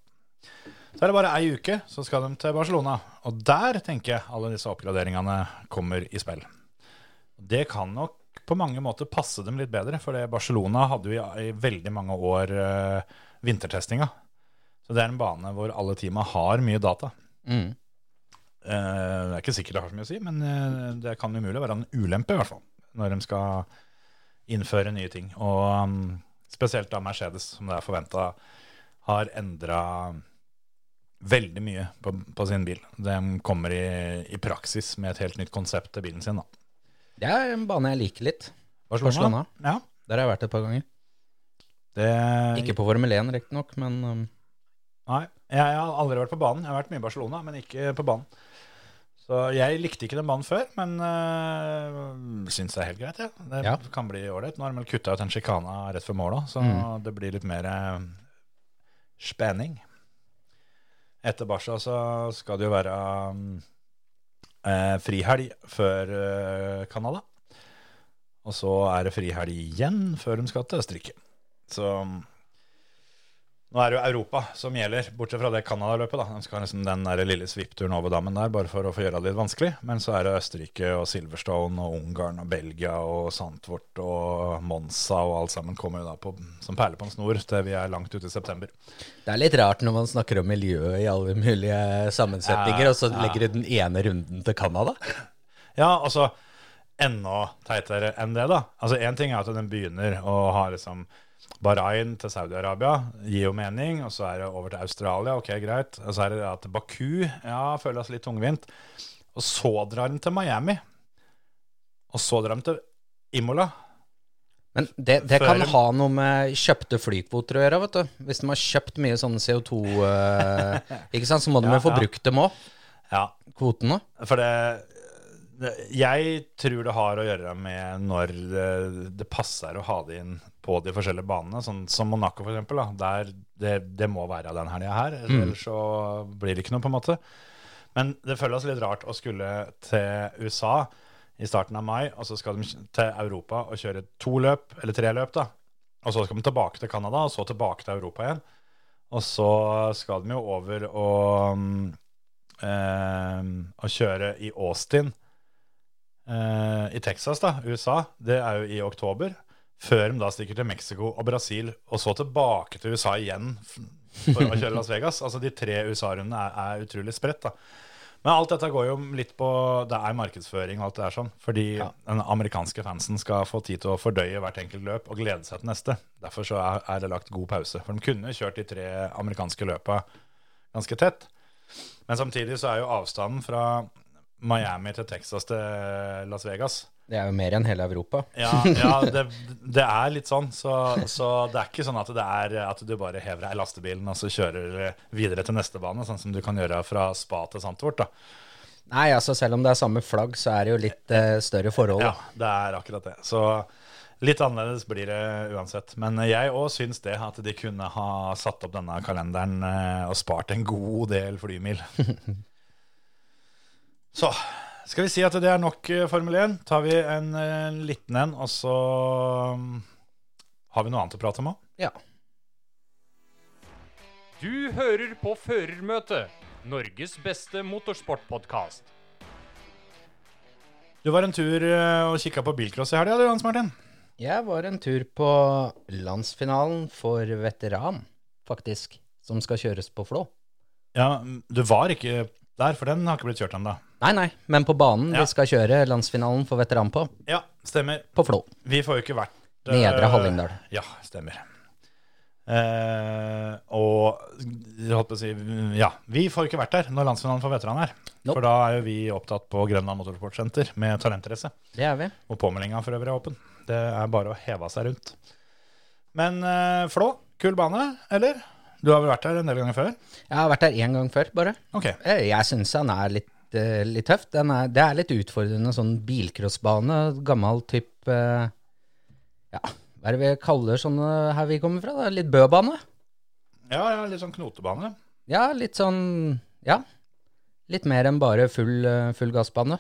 Så er det bare ei uke, så skal de til Barcelona. Og der tenker jeg alle disse oppgraderingene kommer i spill. Det kan nok på mange måter passe dem litt bedre, for Barcelona hadde jo i, i veldig mange år eh, vintertestinga. Så det er en bane hvor alle teama har mye data. Mm. Eh, det er ikke sikkert det har så mye å si, men eh, det kan umulig være en ulempe, i hvert fall, når de skal innføre nye ting. Og um, spesielt da Mercedes, som det er forventa, har endra veldig mye på, på sin bil. De kommer i, i praksis med et helt nytt konsept til bilen sin. da. Det er en bane jeg liker litt. Barcelona? Barcelona. Ja, Der har jeg vært et par ganger. det Ikke på Formel 1, riktignok, men um, Nei, jeg, jeg har aldri vært på banen. Jeg har vært mye i Barcelona, men ikke på banen. Så jeg likte ikke den banen før, men øh, syns det er helt greit. Ja. Det Ja. kan bli ålreit. Nå har de kutta ut den sjikana rett før mål òg, så Mm. det blir litt mer øh, spenning. Etter Barca så skal det jo være øh, frihelg før øh, Canada. Og så er det frihelg igjen før de skal til Østerrike. Så nå er det jo Europa som gjelder, bortsett fra det Canada-løpet. De skal ha liksom den der lille svippturen over dammen der, bare for å få gjøre det litt vanskelig. Men så er det Østerrike og Silverstone og Ungarn og Belgia og Sandvort og Monza og alt sammen kommer jo da på, som perler på en snor til vi er langt ute i september. det er litt rart når man snakker om miljøet i alle mulige sammensetninger, Ja, og så legger du den ene runden til Canada. Ja, altså enda teitere enn det, da. Altså Én ting er at den begynner å ha liksom Bahrain til Saudi-Arabia, gir jo mening. Og så er det over til Australia, ok, greit. Og så er det da til Baku, ja, føles litt tungvint. Og så drar de til Miami. Og så drar de til Imola. Men det, det kan ha noe med kjøpte flykvoter å gjøre, vet du. Hvis de har kjøpt mye sånne CO2, uh, ikke sant, så må de Ja, jo få ja. brukt dem òg, Ja, kvotene. For det, det Jeg tror det har å gjøre med når det, det passer å ha det inn på de forskjellige banene. Sånn som Monaco, eksempel. Der det, det må være den helga her, ellers så blir det ikke noe, på en måte. Men det føles litt rart å skulle til USA i starten av mai, og så skal de til Europa og kjøre to løp, eller tre løp, da. Og så skal de tilbake til Canada, og så tilbake til Europa igjen. Og så skal de jo over og, mm, eh, og kjøre i Austin eh, i Texas, da, USA. Det er jo i oktober. Før de da stikker til Mexico og Brasil, og så tilbake til USA igjen for å kjøre Las Vegas. Altså De tre USA-rundene er, er utrolig spredt. da. Men alt dette går jo litt på Det er markedsføring og alt det der sånn. Fordi den amerikanske fansen skal få tid til å fordøye hvert enkelt løp og glede seg til neste. Derfor så er, er det lagt god pause. For de kunne kjørt de tre amerikanske løpa ganske tett. Men samtidig så er jo avstanden fra Miami til Texas til Las Vegas Det er jo mer enn hele Europa. ja, ja det, det er litt sånn. Så, så det er ikke sånn at det er at du bare hever deg i lastebilen og så kjører videre til neste bane, sånn som du kan gjøre fra Spa til Santvort. da. Nei, altså selv om det er samme flagg, så er det jo litt eh, større forhold. Ja, det er akkurat det. Så litt annerledes blir det uansett. Men jeg òg syns det, at de kunne ha satt opp denne kalenderen eh, og spart en god del flymil. Så skal vi si at det er nok eh, Formel 1. Tar vi en, en liten en, og så mm, har vi noe annet å prate om òg. Ja. Du hører på Førermøtet, Norges beste motorsportpodkast. Du var en tur eh, og kikka på bilcross i helga, du, Hans Martin. Jeg var en tur på landsfinalen for veteran, faktisk, som skal kjøres på Flå. Ja, du var ikke der, for den har ikke blitt kjørt ennå. Nei, nei, men på banen Ja. vi skal kjøre landsfinalen for veteran på, Ja, stemmer. på Flå. Vi får jo ikke vært eh, Nedre Hallingdal. Ja, stemmer. Eh, og jeg holdt på å si Ja, vi får ikke vært der når landsfinalen for veteran er. Nope. For da er jo vi opptatt på Grønland Motorsportsenter med talentrace. Det er vi. Og påmeldinga for øvrig er åpen. Det er bare å heve seg rundt. Men eh, Flå, kul bane, eller? Du har vel vært der en del ganger før? Jeg har vært der én gang før, bare. Ok. Jeg, jeg syns han er litt, eh, litt tøft. Den er, det er litt utfordrende sånn bilcrossbane. Gammel type Ja, hva er det vi kaller sånne her vi kommer fra? da? Litt bøbane? Ja, ja, litt sånn knotebane. Ja, litt sånn Ja. Litt mer enn bare full, eh, full gassbane.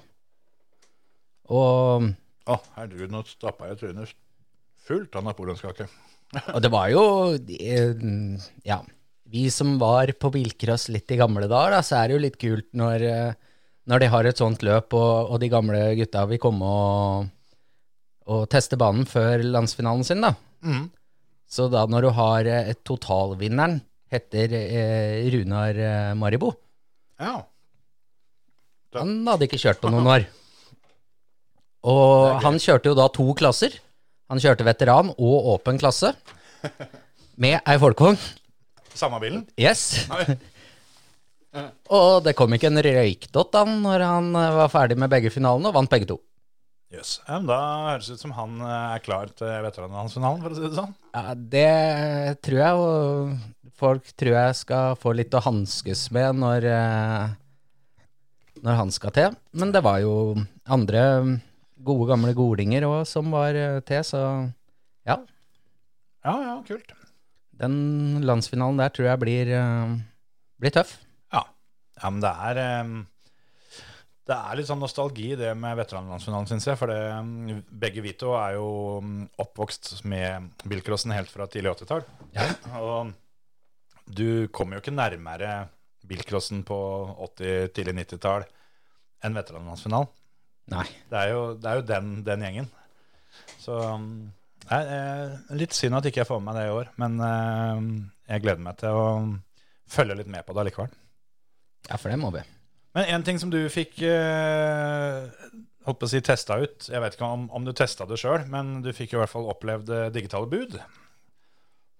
Og, Å, herregud, nå stappa jeg trynet fullt av napoleonskake. og det var jo eh, Ja. Vi som var på bilcross litt i gamle dager, da, så er det jo litt kult når, når de har et sånt løp, og, og de gamle gutta vil komme og, og teste banen før landsfinalen sin, da. Mm. Så da når du har eh, et totalvinneren heter eh, Runar eh, Maribo Ja. Ja. Han hadde ikke kjørt på noen år. Og han kjørte jo da to klasser. Han kjørte veteran og åpen klasse med ei folkevogn. Samme bilen? Yes. Nei. Og det kom ikke en røykdott han når han eh, var ferdig med begge finalene, og vant begge to. Ja, men da høres det ut som han eh, er klar til veteranlandsfinalen, for å si det sånn. Ja, det tror jeg og folk tror jeg skal få litt å hanskes med når, eh, når han skal til. Men det var jo andre gode, gamle golinger òg som var til, så ja. Ja, ja, kult. Den landsfinalen der tror jeg blir, blir tøff. Ja. ja, men det er eh, Det er litt sånn nostalgi det med veteranlandsfinalen, syns jeg. For det, mm, begge vi to er jo mm, oppvokst med bilcrossen helt fra tidlig 80-tall. Og du kommer jo ikke nærmere bilcrossen på 80-, tidlig 90-tall enn veteranlandsfinalen. Nei. Det er jo, det er jo den, den gjengen. Så det nei, eh, litt synd at ikke jeg får med meg det i år, men eh, jeg gleder meg til å følge litt med på det likevel. Ja, for det må vi. Men en ting som du fikk eh, på å si testa ut Jeg vet ikke om, om du testa det sjøl, men du fikk i hvert fall opplevd eh, digitale bud.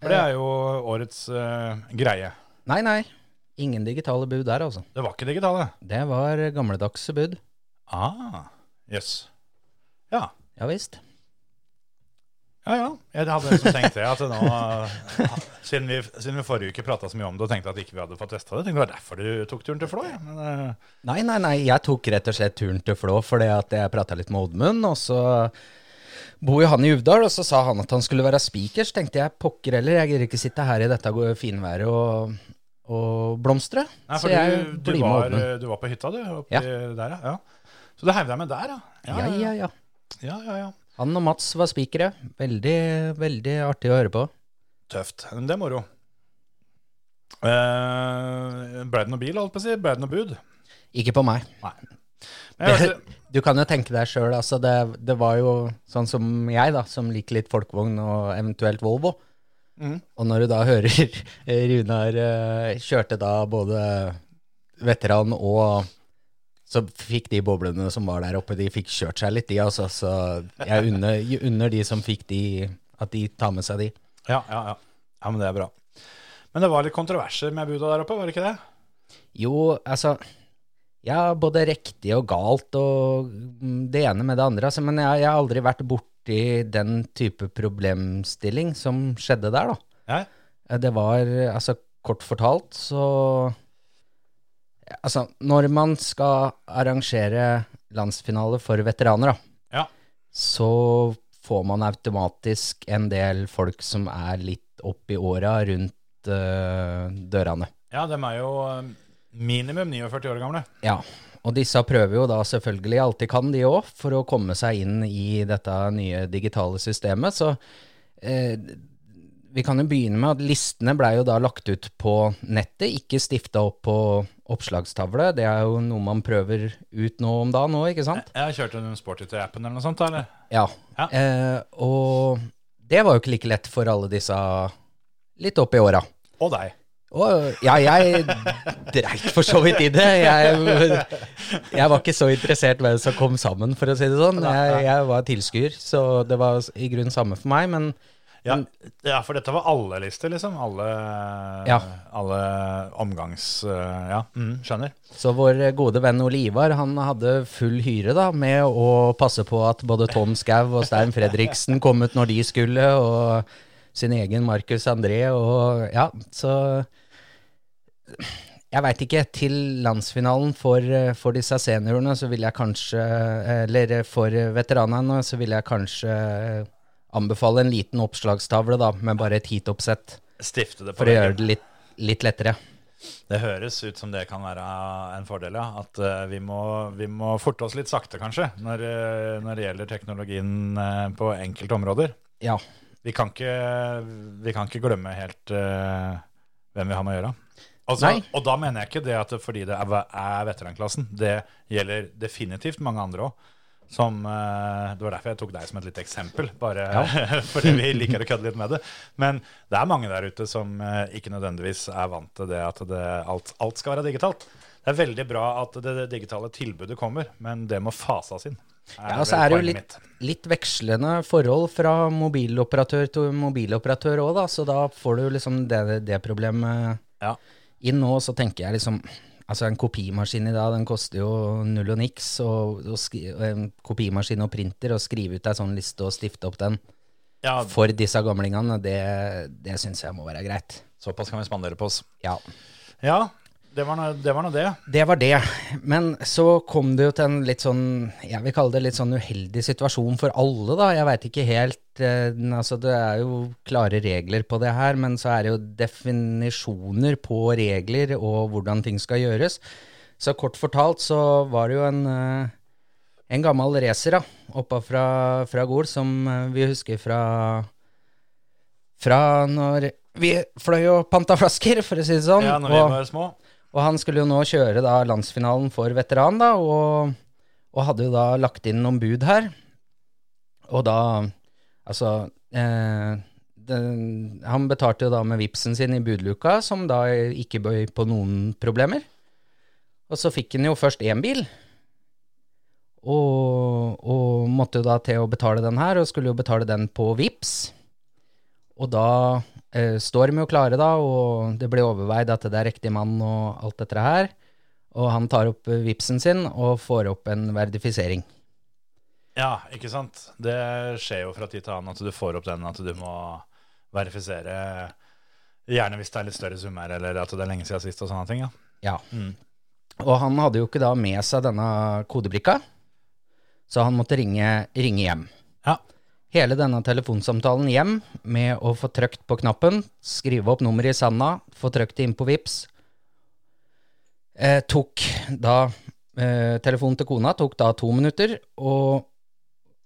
For det er jo årets eh, greie. Nei, nei. Ingen digitale bud der, altså. Det var ikke digitale. Det var gamledagse bud. Ah, jøss. Ja. Ja visst. Ja, ja. Jeg hadde liksom tenkt det. At nå, siden, vi, siden vi forrige uke prata så mye om det og tenkte at ikke vi hadde fått testa det, tenkte jeg det var derfor du tok turen til Flå. Ja. Men, uh... Nei, nei, nei. Jeg tok rett og slett turen til Flå fordi at jeg prata litt med Oddmund, og så bor jo han i Uvdal, og så sa han at han skulle være speaker. Så tenkte jeg pokker heller, jeg gidder ikke sitte her i dette finværet og, og blomstre. nei, så for jeg du, du, blir med var, Oddmund. du var på hytta, du? Oppi der, ja. ja. Så du heiv deg med der, ja? Ja, ja, ja. ja, ja, ja. Han og Mats var spikere. Veldig, veldig artig å høre på. Tøft. Men det er moro. Uh, ble det noe bil, holdt på å si? Ble det noe bud? Ikke på meg. Nei. Men jeg Du kan jo tenke deg sjøl, altså. Det, det var jo sånn som jeg, da, som liker litt folkevogn og eventuelt Volvo. Mm. Og når du da hører Runar eh, kjørte da både veteran og så fikk de boblene som var der oppe, de fikk kjørt seg litt, de altså. Så jeg unner, unner de som fikk de, at de tar med seg de. ja, ja, ja. ja, men det er bra. Men det var litt kontroverser med buda der oppe, var det ikke det? Jo, altså Ja, både riktig og galt og mm, det ene med det andre. Altså, men jeg, jeg har aldri vært borti den type problemstilling som skjedde der, da. Eh, Det var, altså kort fortalt, så Altså, når man skal arrangere landsfinale for veteraner, da, Ja. så får man automatisk en del folk som er litt opp i åra rundt uh, dørene. Ja, de er jo eh, minimum 49 år gamle. Ja, og disse prøver jo da selvfølgelig alt de kan, de òg, for å komme seg inn i dette nye digitale systemet. Så eh, vi kan jo begynne med at listene blei jo da lagt ut på nettet, ikke stifta opp på oppslagstavle. Det er jo noe man prøver ut nå om dagen nå, ikke sant? Jeg har kjørt en Sporty-appen eller noe sånt, eller? Ja. Ja. Eh, og det var jo ikke like lett for alle disse litt opp i åra. Og deg. Og, ja, jeg dreit for så vidt i det. Jeg, jeg var ikke så interessert hvem som kom sammen, for å si det sånn. Jeg, jeg var tilskuer, så det var i grunnen samme for meg. Men Ja, ja, for dette var alle lister, liksom. Alle, Ja. alle omgangs... eh, Ja, mm, skjønner. så vår gode venn Ole Ivar han hadde full hyre da, med å passe på at både Tom Skau og Stein Fredriksen kom ut når de skulle, og sin egen Markus André og Ja, så jeg veit ikke. Til landsfinalen for, for disse seniorene, så vil jeg kanskje Eller for veteranene, så vil jeg kanskje anbefale en liten oppslagstavle, da, med bare et heatoppsett. Stifte det på For å gjøre det litt, litt lettere. Det høres ut som det kan være en fordel, ja. At uh, vi, må, vi må forte oss litt sakte, kanskje, når, eh, når det gjelder teknologien uh, på enkelte områder. Ja. Vi kan ikke, vi kan ikke glemme helt uh, hvem vi har med å gjøre. Altså, og da mener jeg ikke det at fordi det er, er veteranklassen. Det gjelder definitivt mange andre òg. Som, eh, det var derfor jeg tok deg som et lite eksempel, bare fordi vi liker å kødde litt med det. Men det er mange der ute som eh, ikke nødvendigvis er vant til det at det, alt, alt skal være digitalt. Det er veldig bra at det, digitale tilbudet kommer, men det må fases inn. Ja, og så er det jo litt, litt vekslende forhold fra mobiloperatør til mobiloperatør òg, da. Så da får du liksom det, det problemet Ja. inn nå. Så tenker jeg liksom Altså, en kopimaskin i dag, den koster jo null og niks. Og, og skri, en kopimaskin og printer, og skrive ut ei sånn liste og stifte opp den Ja, for disse gamlingene, det, det syns jeg må være greit. såpass kan vi spandere på oss. Ja. Ja, det var noe, det. Var nå det. Det var det. Men så kom det jo til en litt sånn, jeg vil kalle det litt sånn uheldig situasjon for alle, da. Jeg veit ikke helt eh, Altså, det er jo klare regler på det her, men så er det jo definisjoner på regler og hvordan ting skal gjøres. Så kort fortalt så var det jo en eh, en gammel racer oppa fra, fra Gol, som eh, vi husker fra fra når vi fløy og panta flasker, for å si det sånn. Ja, når vi og- var små. Og han skulle jo nå kjøre da landsfinalen for veteran, da, og, og hadde jo da lagt inn noen bud her. Og da Altså eh, den, Han betalte jo da med vipsen sin i budluka, som da ikke bøy på noen problemer. Og så fikk han jo først én bil, og, og måtte jo da til å betale den her, og skulle jo betale den på vips. Og da eh, står med jo klare, da, og det blir overveid at det er riktig mann og alt dette her. Og han tar opp eh, vipsen sin og får opp en verdifisering. Ja, ikke sant. Det skjer jo fra tid til annen at du får opp den at du må verifisere Gjerne hvis det er litt større summer, eller at det er lenge siden sist og sånne ting. ja. Ja. Mm. Og han hadde jo ikke da med seg denne kodebrikka, så han måtte ringe, ringe hjem. Ja. Hele denne telefonsamtalen hjem med å få trykt på knappen, skrive opp nummeret i sanda, få trykt det inn på VIPS, eh, tok da eh, Telefonen til kona tok da to minutter, og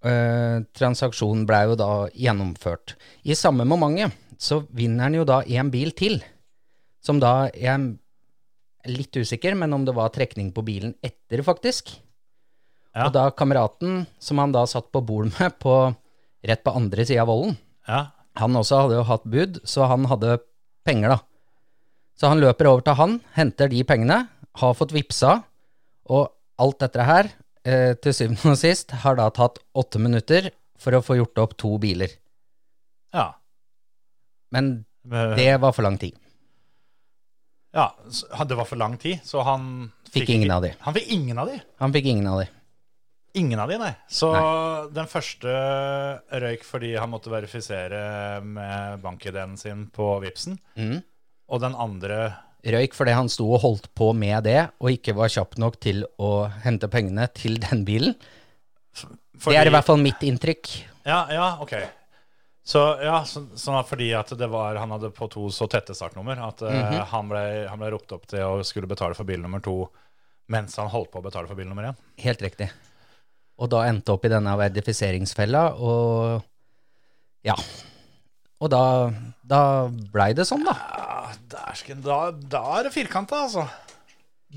eh, transaksjonen ble jo da gjennomført. I samme momentet så vinner han jo da en bil til, som da jeg er litt usikker, men om det var trekning på bilen etter, faktisk. Ja. Og da kameraten som han da satt på bord med på, rett på andre sida av volden, Ja. han også hadde jo hatt bud, så han hadde penger, da. Så han løper over til han, henter de pengene, har fått vippsa, og alt dette her, eh, til syvende og sist, har da tatt åtte minutter for å få gjort opp to biler. ja. Men det var for lang tid. ja. Det var for lang tid, så han Fikk ingen av de. Han fikk ingen av de. Han fikk ingen av de. Ingen av de, nei. Så den første røyk fordi han måtte verifisere med bank-ID-en sin på Vipsen. Mm. Og den andre Røyk fordi han sto og holdt på med det, og ikke var kjapp nok til å hente pengene til den bilen. fordi, Det er i hvert fall mitt inntrykk. Ja, ja, ok. Så ja, så, sånn at fordi at det var, han hadde på to så tette startnummer at eh, Mhm. han, ble, han ble ropt opp til å skulle betale for bil nummer to mens han holdt på å betale for bil nummer én. Helt riktig. Og da endte opp i denne verdifiseringsfella, og ja. Og da, da blei det sånn, da. Ja, dæsken, da, da er det firkanta, altså.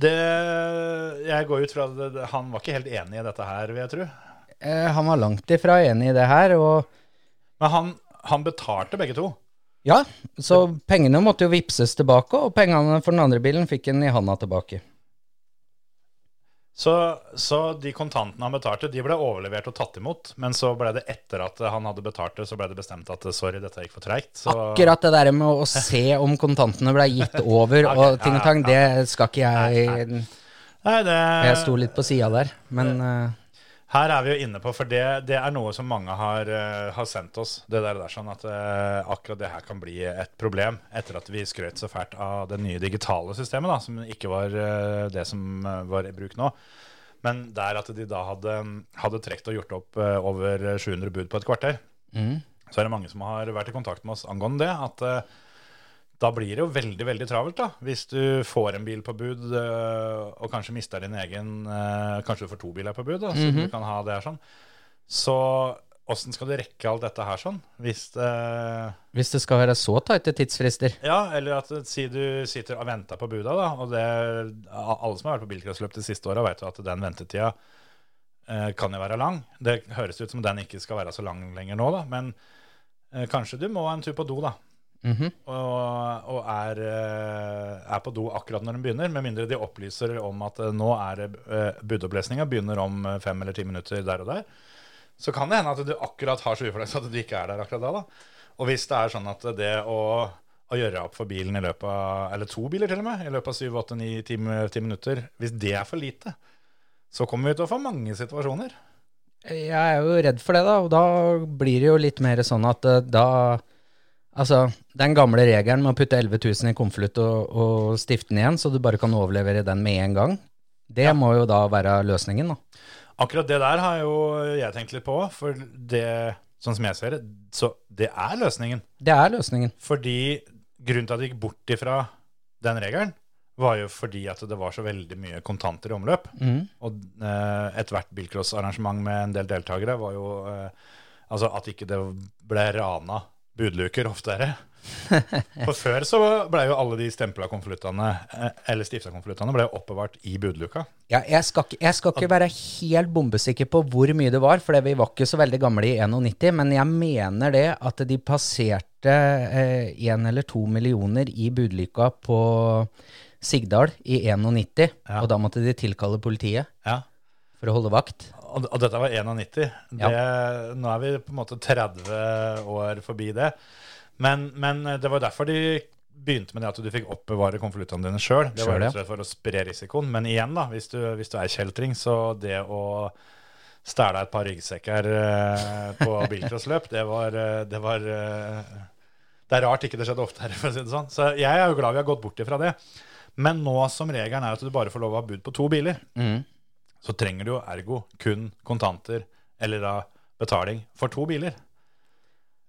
Det, jeg går ut fra at det, han var ikke helt enig i dette her, vil jeg tro. Eh, han var langt ifra enig i det her, og Men han, han betalte begge to. ja, så pengene måtte jo vippses tilbake, og pengene for den andre bilen fikk han i handa tilbake. Så, så de kontantene han betalte, de ble overlevert og tatt imot. Men så ble det etter at han hadde betalt det, så ble det bestemt at sorry, dette gikk for treigt. Så Akkurat det der med å se om kontantene ble gitt over og ting og tang, det skal ikke jeg Nei, det, Jeg sto litt på sida der, men eh, Her er vi jo inne på, for det, det er noe som mange har, uh, har sendt oss. Det der, der sånn at uh, akkurat det her kan bli et problem etter at vi skrøt så fælt av det nye digitale systemet, da, som ikke var uh, det som var i bruk nå. Men der at de da hadde, hadde trukket og gjort opp over 700 bud på et kvarter, mm, så er det mange som har vært i kontakt med oss angående det. At da blir det jo veldig veldig travelt, da. Hvis du får en bil på bud eh, og kanskje mister din egen eh, Kanskje du får to biler på bud, da, så du kan ha det her sånn. Så åssen skal du rekke alt dette her sånn? Hvis det Hvis det skal være så tighte tidsfrister. Ja, eller at si du sitter og venter på buda, da. Og det, alle som har vært på bilcrossløp de siste åra, vet jo at den ventetida eh, kan jo være lang. Det høres ut som den ikke skal være så lang lenger nå, da. Men eh, kanskje du må en tur på do, da. Mhm. og, og er, eh, er på do akkurat når den begynner, med mindre de opplyser om at eh, nå er det eh, budopplesninga begynner om fem eller ti minutter der og der. Så kan det hende at du akkurat har så uflaks at du ikke er der akkurat da. da. Og hvis det er sånn at det å, å gjøre opp for bilen i løpet av Eller to biler, til og med, i løpet av syv, åtte, ni, ti, minutter Hvis det er for lite, så kommer vi til å få mange situasjoner. Jeg er jo redd for det, da. Og da blir det jo litt mer sånn at da Altså, den gamle regelen med å putte 11 000 i konvolutt og, og stifte den igjen, så du bare kan overlevere den med en gang, det må jo da være løsningen, da. Akkurat det der har jo jeg tenkt litt på, for det, sånn som jeg ser det, så det er løsningen. Det er løsningen. Fordi grunnen til at det gikk bort ifra den regelen, var jo fordi at det var så veldig mye kontanter i omløp. Mm. Og eh, ethvert bilcrossarrangement med en del deltakere var jo eh, Altså at ikke det ble rana budluker oftere. For før så ble jo alle de stempla konvoluttene, eh, eller stifta konvoluttene, ble oppbevart i budluka. Ja, jeg skal, ikke, jeg skal ikke være helt bombesikker på hvor mye det var, for vi var ikke så veldig gamle i 91, men jeg mener det at de passerte én eller to millioner i budluka på Sigdal i 91, Ja. og da måtte de tilkalle politiet Ja. for å holde vakt. Og, og dette var 91. Det, Nå er vi på en måte 30 år forbi det. Men, men det var derfor de begynte med det at du fikk oppbevare konvoluttene dine sjøl. Det var ja. rett for å spre risikoen. Men igjen, da, hvis du, hvis du er kjeltring, så det å stjele et par ryggsekker eh, på bilcrossløp, det var, eh, det var eh, Det er rart ikke det skjedde oftere, for å si det sånn. Så jeg er jo glad vi har gått bort ifra det. Men nå som regelen er at du bare får lov å ha bud på to biler, Mhm. Så trenger du jo ergo kun kontanter eller da betaling for to biler.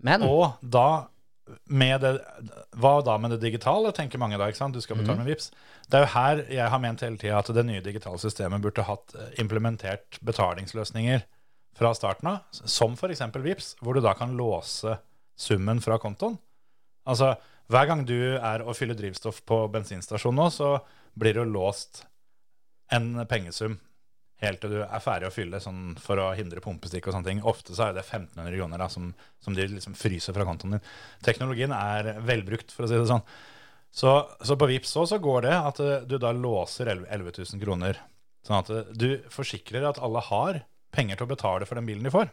Men Og da med det, Hva da med det digitale, tenker mange da. ikke sant? Du skal betale med VIPs. Det er jo her jeg har ment hele tida at det nye digitale systemet burde hatt eh, implementert betalingsløsninger fra starten av, som f.eks. VIPs, hvor du da kan låse summen fra kontoen. Altså, hver gang du er og fyller drivstoff på bensinstasjon nå, så blir det jo låst en pengesum helt til du er ferdig å fylle sånn for å hindre pumpestikk og sånne ting. Ofte så er det 1500 kroner da, som, som de liksom fryser fra kontoen din. Teknologien er velbrukt, for å si det sånn. Så, så på Vipps òg så går det at eh, du da låser 11 11 000 kroner. Sånn at eh, du forsikrer at alle har penger til å betale for den bilen de får.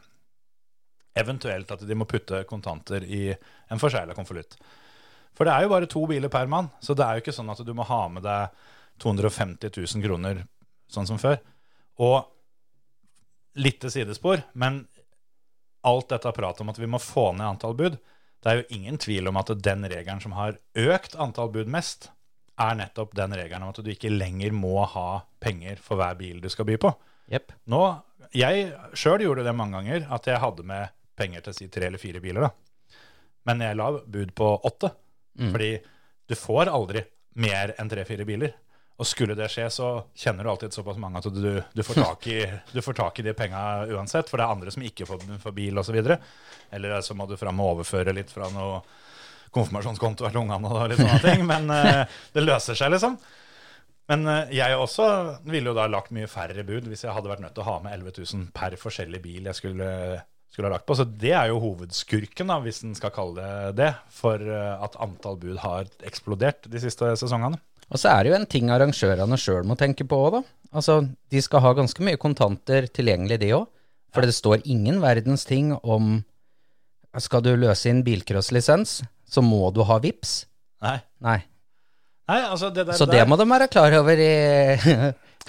Eventuelt at de må putte kontanter i en forsegla konvolutt. For det er jo bare to biler per mann, så det er jo ikke sånn at du må ha med deg 250 000 kroner sånn som før. Og til sidespor, men alt dette pratet om at vi må få ned antall bud, det er jo ingen tvil om at den regelen som har økt antall bud mest, er nettopp den regelen om at du ikke lenger må ha penger for hver bil du skal by på. Yep. Nå, Jeg sjøl gjorde det mange ganger, at jeg hadde med penger til å si tre eller fire biler. da. Men jeg la bud på åtte. Fordi du får aldri mer enn tre-fire biler. Og skulle det skje, så kjenner du alltid såpass mange at du, du, får, tak i, du får tak i de penga uansett. For det er andre som ikke får, får bil osv. Eller så må du fram og overføre litt fra noe konfirmasjonskonto eller ungene og litt sånne ting. Men uh, det løser seg, liksom. Men uh, jeg også ville jo da lagt mye færre bud hvis jeg hadde vært nødt til å ha med 11 000 per forskjellig bil jeg skulle, skulle ha lagt på. Så det er jo hovedskurken, da, hvis en skal kalle det det, for eh, at antall bud har eksplodert de siste sesongene. Og så er det jo en ting arrangørene sjøl må tenke på òg, da. Altså, de skal ha ganske mye kontanter tilgjengelig, de òg. For det står ingen verdens ting om Skal du løse inn bilcrosslisens, så må du ha VIPS. Nei, Nei. Nei altså det der, Så det må de være klar over i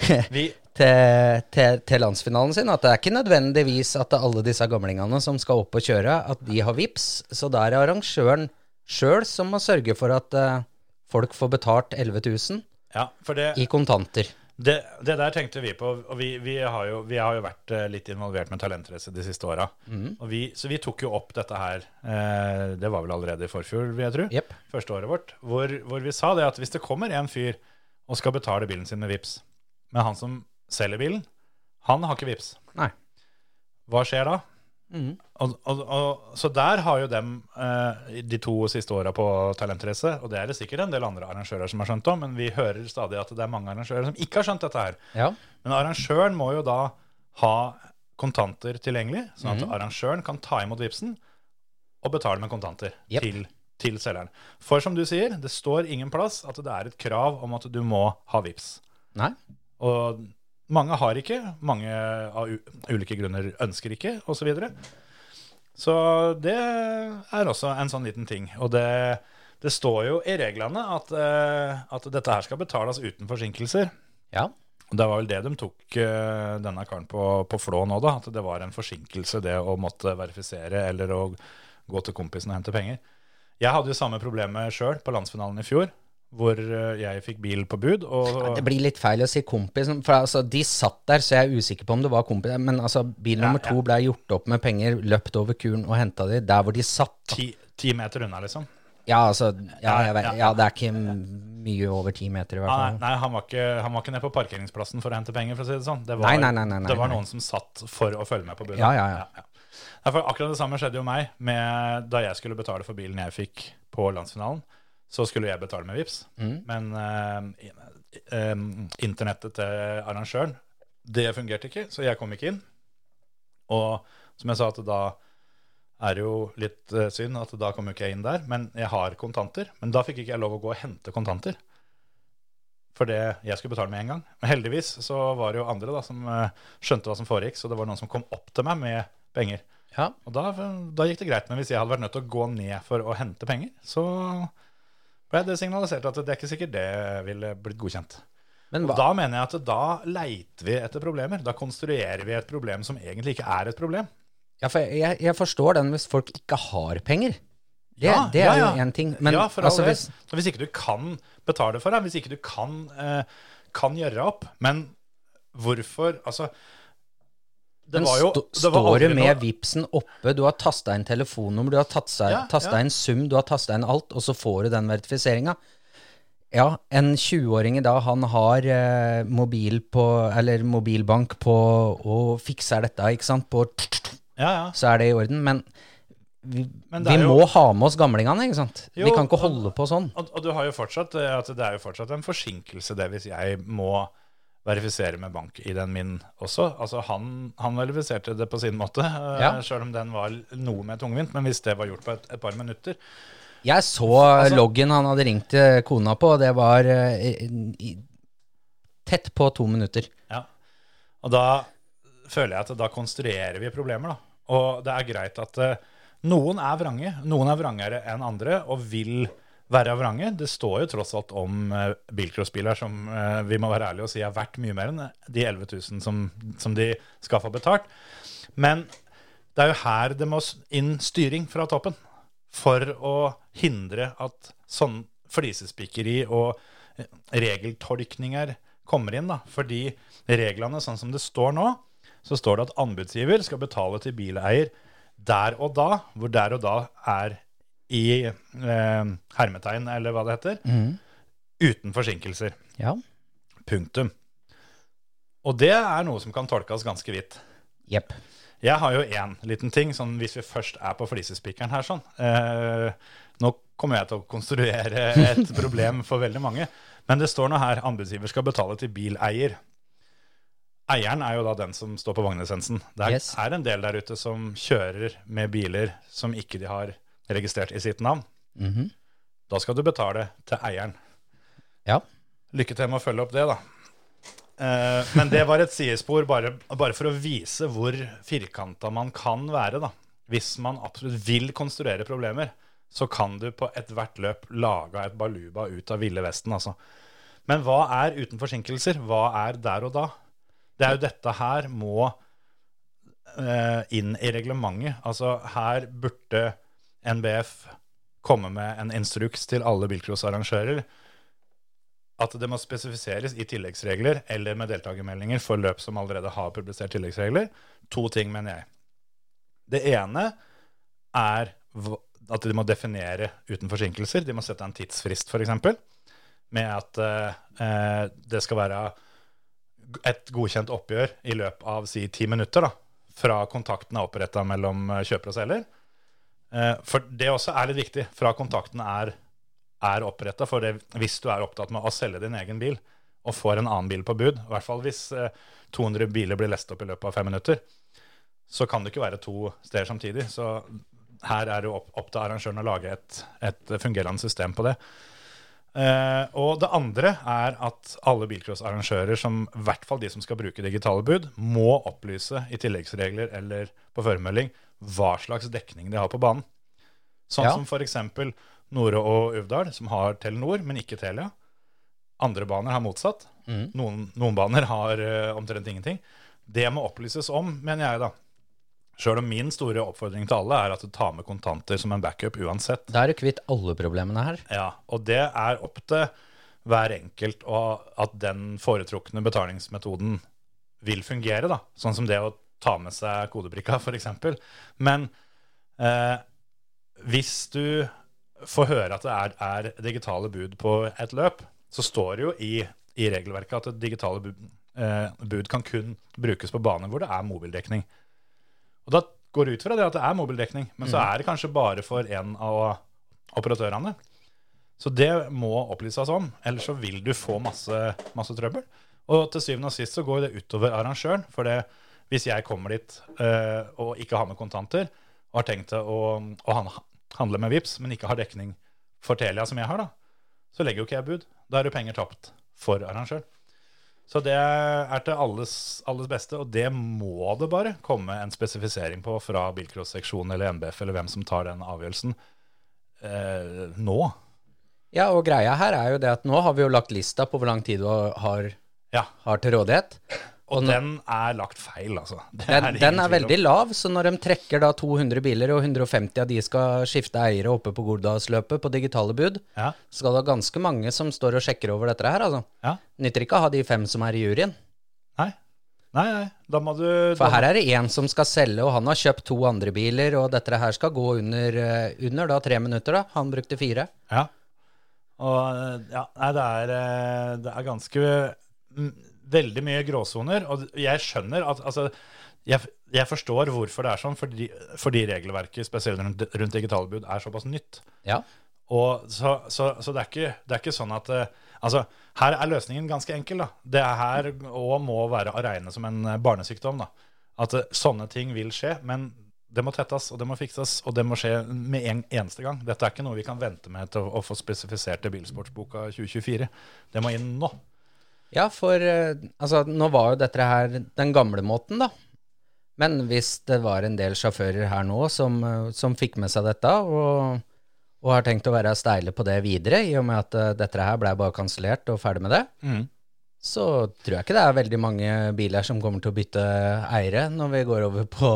til, til, til landsfinalen sin. At det er ikke nødvendigvis at alle disse gamlingene som skal opp og kjøre, at de har VIPS. Så da er det arrangøren sjøl som må sørge for at eh, folk får betalt 11 000 Ja, for det, i kontanter. det, det der tenkte vi på. Og vi, vi, har, jo, vi har jo vært eh, litt involvert med talentrace de siste åra. Mm. Så vi tok jo opp dette her eh, Det var vel allerede i forfjor, vil jeg tro. yep. Første året vårt. Hvor, hvor vi sa det at hvis det kommer en fyr og skal betale bilen sin med VIPs, men han som selger bilen, han har ikke VIPs. Nei. Hva skjer da? Mhm. Og, og, og, så der har jo dem eh, de to siste åra på talentrace, og det er det sikkert en del andre arrangører som har skjønt om, men vi hører stadig at det er mange arrangører som ikke har skjønt dette her. Ja. Men arrangøren må jo da ha kontanter tilgjengelig, sånn at mm. arrangøren kan ta imot vipsen og betale med kontanter yep. til, til selgeren. For som du sier, det står ingen plass at det er et krav om at du må ha vips. Nei. Og mange har ikke, mange av ulike grunner ønsker ikke, osv. Så, videre. så det er også en sånn liten ting. Og det, det står jo i reglene at, eh, at dette her skal betales uten forsinkelser. Ja. Og Det var vel det de tok eh, denne karen på, på flå nå, da. At det var en forsinkelse, det å måtte verifisere eller å gå til kompisen og hente penger. Jeg hadde jo samme problemet sjøl på landsfinalen i fjor, hvor eh, jeg fikk bil på bud. Og, Det blir litt feil å si kompis, for altså, de satt der, så jeg er usikker på om det var kompis. Men altså, bil Ja, nummer to ble gjort opp med penger, løpt over kuren og henta de der hvor de satt. ti, ti meter unna, liksom. Ja, altså, ja, vet, Ja, ja, ja, det er ikke mye over ti meter, i hvert fall. nei, han, var ikke, han var ikke nede på parkeringsplassen for å hente penger, for å si det sånn. Det var, Nei, nei, nei, det var noen som satt for å følge med på budet. Ja, ja, ja. Ja, akkurat det samme skjedde jo meg med, da jeg skulle betale for bilen jeg fikk på landsfinalen. Så skulle jeg betale med VIPs, Mm. men eh, eh, internettet til arrangøren, det fungerte ikke, så jeg kom ikke inn. Og som jeg sa, at da er det jo litt eh, synd at da kom jo ikke jeg inn der, men jeg har kontanter. Men da fikk ikke jeg lov å gå og hente kontanter. For det jeg skulle betale med en gang. Men heldigvis så var det jo andre da som eh, skjønte hva som foregikk, så det var noen som kom opp til meg med penger. Ja. Og da, da gikk det greit. Men hvis jeg hadde vært nødt til å gå ned for å hente penger, så ble det signalisert at det er ikke sikkert det ville blitt godkjent. Men Og da mener jeg at da leiter vi etter problemer. Da konstruerer vi et problem som egentlig ikke er et problem. ja, for jeg, jeg forstår den hvis folk ikke har penger. Det, Ja, det er ja, ja. jo én ting. Men ja, for all altså, del. hvis, hvis ikke du kan betale for det, hvis ikke du kan, eh, kan gjøre opp Men hvorfor Altså Det var jo det var står du med noe- Vipsen oppe, du har tasta inn telefonnummer, du har tasta Ja, tasta ja. inn sum, du har tasta inn alt, og så får du den verifiseringa. Ja, en 20-åring i dag, han har eh, mobil på, eller mobilbank på og fikser dette, ikke sant, på Ja, ja. så er det i orden. Men vi, vi jo- må ha med oss gamlingene, ikke sant? Jo, vi kan ikke og- holde på sånn. Og, og du har jo fortsatt eh, det er jo fortsatt en forsinkelse det hvis jeg må verifisere med bank-ID-en min også. Altså han, han verifiserte det på sin måte, eh, Ja. selv om den var noe mer tungvint. Men hvis det var gjort på et, et par minutter Jeg så Altså- loggen han hadde ringt kona på, og det var eh, i, tett på to minutter. Ja. Og da føler jeg at da konstruerer vi problemer, da. Og det er greit at eh, noen er vrange. Noen er vrangere enn andre og vil være vrange. Det står jo tross alt om uh, bilcrossbiler som uh, vi må være ærlige og si er verdt mye mer enn de 11 000 som, som de skal få betalt. Men det er jo her det må inn styring fra toppen for å hindre at sånn flisespikkeri og eh, regeltolkninger kommer inn. da. Fordi reglene, sånn som det står nå, så står det at anbudsgiver skal betale til bileier der og da, hvor der og da er i eh, hermetegn, eller hva det heter, uten forsinkelser. Ja. Punktum. Og det er noe som kan tolkes ganske vidt. Jepp. Jeg har jo én liten ting, sånn hvis vi først er på flisespikeren her, sånn. Eh, Nå kommer jeg til å konstruere et problem for veldig mange. Men det står nå her anbudsgiver skal betale til bileier. Eieren er jo da den som står på vognlisensen. Det er, Yes. er en del der ute som kjører med biler som ikke de har registrert i sitt navn. Mhm. Da skal du betale til eieren. Ja. Lykke til med å følge opp det, da. Eh, men det var et sidespor bare, bare for å vise hvor firkanta man kan være. da. Hvis man absolutt vil konstruere problemer, så kan du på ethvert løp lage et baluba ut av ville vesten. altså. Men hva er uten forsinkelser? Hva er der og da? Det er jo dette her må eh, inn i reglementet. Altså her burde NBF komme med en instruks til alle bilcrossarrangører at det må spesifiseres i tilleggsregler eller med deltakermeldinger for løp som allerede har publisert tilleggsregler. To ting, mener jeg. Det ene er at de må definere uten forsinkelser. De må sette en tidsfrist, f.eks. Med at eh, eh, det skal være et godkjent oppgjør i løpet av si ti minutter da, fra kontakten er oppretta mellom eh, kjøper og selger. Eh, For det også er litt viktig, fra kontakten er, er oppretta. For det, hvis du er opptatt med å selge din egen bil, og får en annen bil på bud, i hvert fall hvis eh, 200 biler blir lest opp i løpet av fem minutter, så kan det ikke være to steder samtidig. Så her er det opp, opp til arrangøren å lage et, et fungerende system på det. Uh, og det andre er at alle bilcrossarrangører, som i hvert fall de som skal bruke digitale bud, må opplyse i tilleggsregler eller på føremelding hva slags dekning de har på banen. Sånn Ja. som f.eks. Nore og Uvdal, som har Telenor, men ikke Telia. Andre baner har motsatt. Mm. Noen, noen baner har uh, omtrent ingenting. Det må opplyses om, mener jeg, da. Sjøl om min store oppfordring til alle er at du tar med kontanter som en backup uansett. Da er du kvitt alle problemene her. Ja, og det er opp til hver enkelt og at den foretrukne betalingsmetoden vil fungere, da. Sånn som det å ta med seg kodebrikka, f.eks. Men eh, hvis du får høre at det er, er digitale bud på et løp, så står det jo i, i regelverket at digitale bud, eh, bud kan kun brukes på baner hvor det er mobildekning. Og da går det ut fra det at det er mobildekning, men så er det kanskje bare for en av operatørene. Så det må opplyses om, ellers så vil du få masse, masse trøbbel. Og til syvende og sist så går det utover arrangøren. For det, hvis jeg kommer dit uh, og ikke har med kontanter, og har tenkt å, å handle med VIPS, men ikke har dekning for Telia som jeg har, da, så legger jo ikke jeg bud. Da er det penger tapt for arrangør. Så det er til alles, alles beste, og det må det bare komme en spesifisering på fra bilcross-seksjonen eller NBF eller hvem som tar den avgjørelsen eh, nå. Ja, og greia her er jo det at nå har vi jo lagt lista på hvor lang tid du har, Ja, har til rådighet. Og den er lagt feil, altså. Den, er, den er veldig lav, så når de trekker da 200 biler, og 150 av de skal skifte eiere oppe på Gordalsløpet på digitale bud, Ja, så skal det ha ganske mange som står og sjekker over dette her, altså. ja. Nytter ikke å ha de fem som er i juryen. Nei. Nei, nei, da må du For her er det én som skal selge, og han har kjøpt to andre biler, og dette her skal gå under, eh, under da tre minutter, da. Han brukte fire. Ja. Og ja, nei, det er, eh, det er ganske mm, Veldig mye gråsoner. Og jeg skjønner at Altså, jeg, jeg forstår hvorfor det er sånn, fordi, fordi regelverket, spesielt rundt, rundt digitale bud, er såpass nytt. Ja. Og så, så, så det, er ikke, det er ikke sånn at eh, Altså, her er løsningen ganske enkel, da. Det er her òg må være å regne som en eh, barnesykdom, da. At eh, sånne ting vil skje, men det må tettes, og det må fikses, og det må skje med en eneste gang. Dette er ikke noe vi kan vente med til å, å få spesifisert i Bilsportsboka 2024. Det må inn nå. Ja, for eh, altså, nå var jo dette her den gamle måten, da. Men hvis det var en del sjåfører her nå som, eh, som fikk med seg dette, og, og har tenkt å være steile på det videre, i og med at eh, dette her ble bare kansellert og ferdig med det, så tror jeg ikke det er veldig mange biler som kommer til å bytte eiere når vi går over på,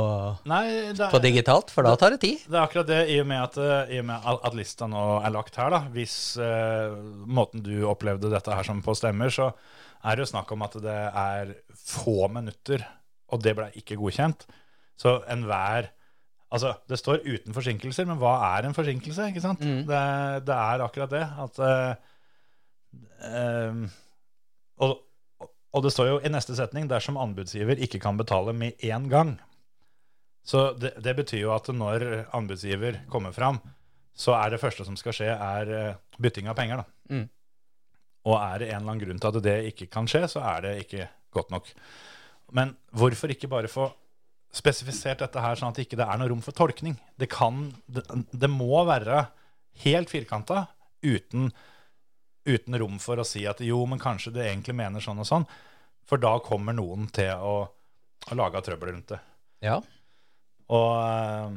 Nei, er, på digitalt, for da tar det tid. det er akkurat det, i og med at, eh, i og med at lista nå er lagt her, da. Hvis eh, måten du opplevde dette her som på stemmer, så er det jo snakk om at det er få minutter, og det ble ikke godkjent. Så enhver Altså, det står uten forsinkelser, men hva er en forsinkelse? ikke sant? Det, det er akkurat det. At eh, eh, og, og det står jo i neste setning dersom anbudsgiver ikke kan betale med én gang. Så det, det betyr jo at når anbudsgiver kommer fram så er det første som skal skje, er eh, bytting av penger. da. Mm. Og er det en eller annen grunn til at det ikke kan skje, så er det ikke godt nok. Men hvorfor ikke bare få spesifisert dette her, sånn at det ikke er noe rom for tolkning? Det, kan, det, det må være helt firkanta uten, uten rom for å si at jo, men kanskje du egentlig mener sånn og sånn. For da kommer noen til å, å lage trøbbel rundt det. Ja. Og eh,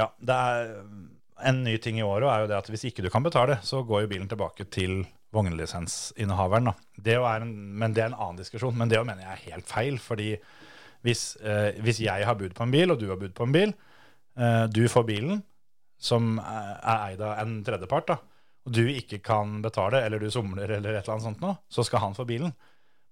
ja, det er en ny ting i året er jo det at hvis ikke du kan betale, så går jo bilen tilbake til vognlisensinnehaveren. Det en, men det er en annen diskusjon. Men det mener jeg er helt feil. fordi hvis, eh, hvis jeg har bud på en bil, og du har bud på en bil, eh, du får bilen, som er eid av en tredjepart, da, og du ikke kan betale, eller du somler eller et eller annet sånt nå, så skal han få bilen.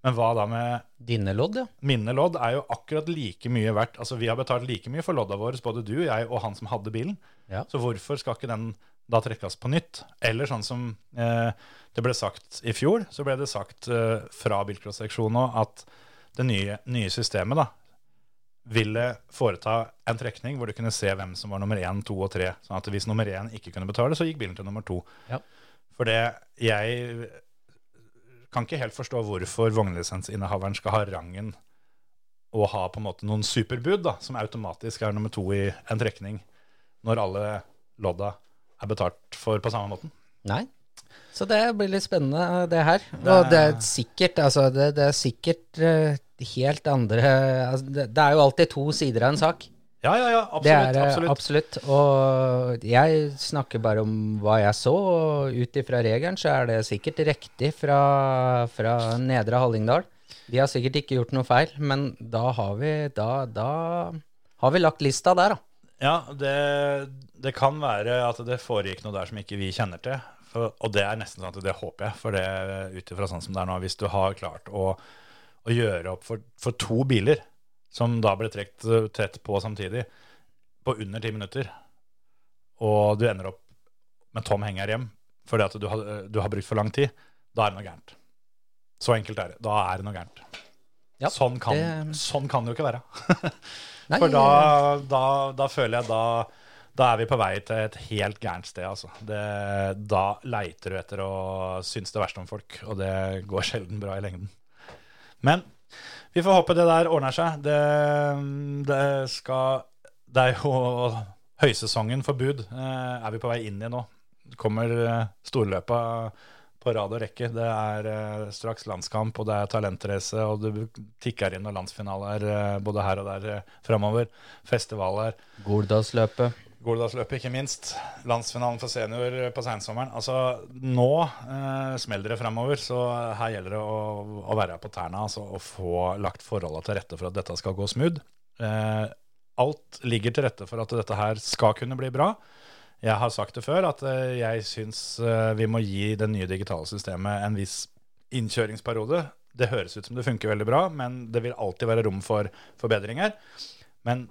Men hva da med Dine lodd, ja. mine lodd er jo akkurat like mye verdt. Altså Vi har betalt like mye for lodda våre, både du, jeg og han som hadde bilen. Ja. Så hvorfor skal ikke den da trekkes på nytt? Eller sånn som eh, det ble sagt i fjor, så ble det sagt eh, fra bilcross-seksjonen òg at det nye, nye systemet da ville foreta en trekning hvor du kunne se hvem som var nummer én, to og tre. Sånn at hvis nummer én ikke kunne betale, så gikk bilen til nummer to. Ja. For det jeg kan ikke helt forstå hvorfor vognlisensinnehaveren skal ha rangen og ha på en måte noen superbud da, som automatisk er nummer to i en trekning, når alle lodda er betalt for på samme måten. Nei. Så det blir litt spennende, det her. Og det er sikkert, altså, det, det er sikkert eh, helt andre altså, det, det er jo alltid to sider av en sak. Ja, ja, ja, Det absolutt. er eh, absolutt. absolutt. Og jeg snakker bare om hva jeg så, og ut ifra regelen så er det sikkert riktig fra, fra Nedre Hallingdal. De har sikkert ikke gjort noe feil, men da har vi, da, da har vi lagt lista der, da. Ja, det, det kan være at det foregikk noe der som ikke vi kjenner til. For, og det er nesten sånn at det håper jeg, for det ut ifra sånn som det er nå. Hvis du har klart å, å gjøre opp for, for to biler, som da ble trukket tett på samtidig, på under ti minutter, og du ender opp med tom henger hjem fordi at du har, du har brukt for lang tid, da er det noe gærent. Så enkelt er det. Da er det noe gærent. Ja, sånn, kan, det- sånn kan det jo ikke være. For da, da, da føler jeg da da er vi på vei til et helt gærent sted. Altså. Det, da leiter du etter å synes det verste om folk, og det går sjelden bra i lengden. Men vi får håpe det der ordner seg. Det, det, skal, det er jo høysesongen for bud. Eh, er vi på vei inn i nå. Kommer eh, storløpa på rad og rekke. Det er eh, straks landskamp, og det er talentrace, og det tikker inn noen landsfinaler både her og der framover. Festivaler. Goldalsløpet. Goldalsløpet, ikke minst. Landsfinalen for senior på sensommeren. Altså, nå eh, smeller det fremover, så her gjelder det å, å være på tærne altså, og få lagt forholdene til rette for at dette skal gå smooth. Eh, alt ligger til rette for at dette her skal kunne bli bra. Jeg har sagt det før, at eh, jeg syns eh, vi må gi det nye digitale systemet en viss innkjøringsperiode. Det høres ut som det funker veldig bra, men det vil alltid være rom for forbedringer. Men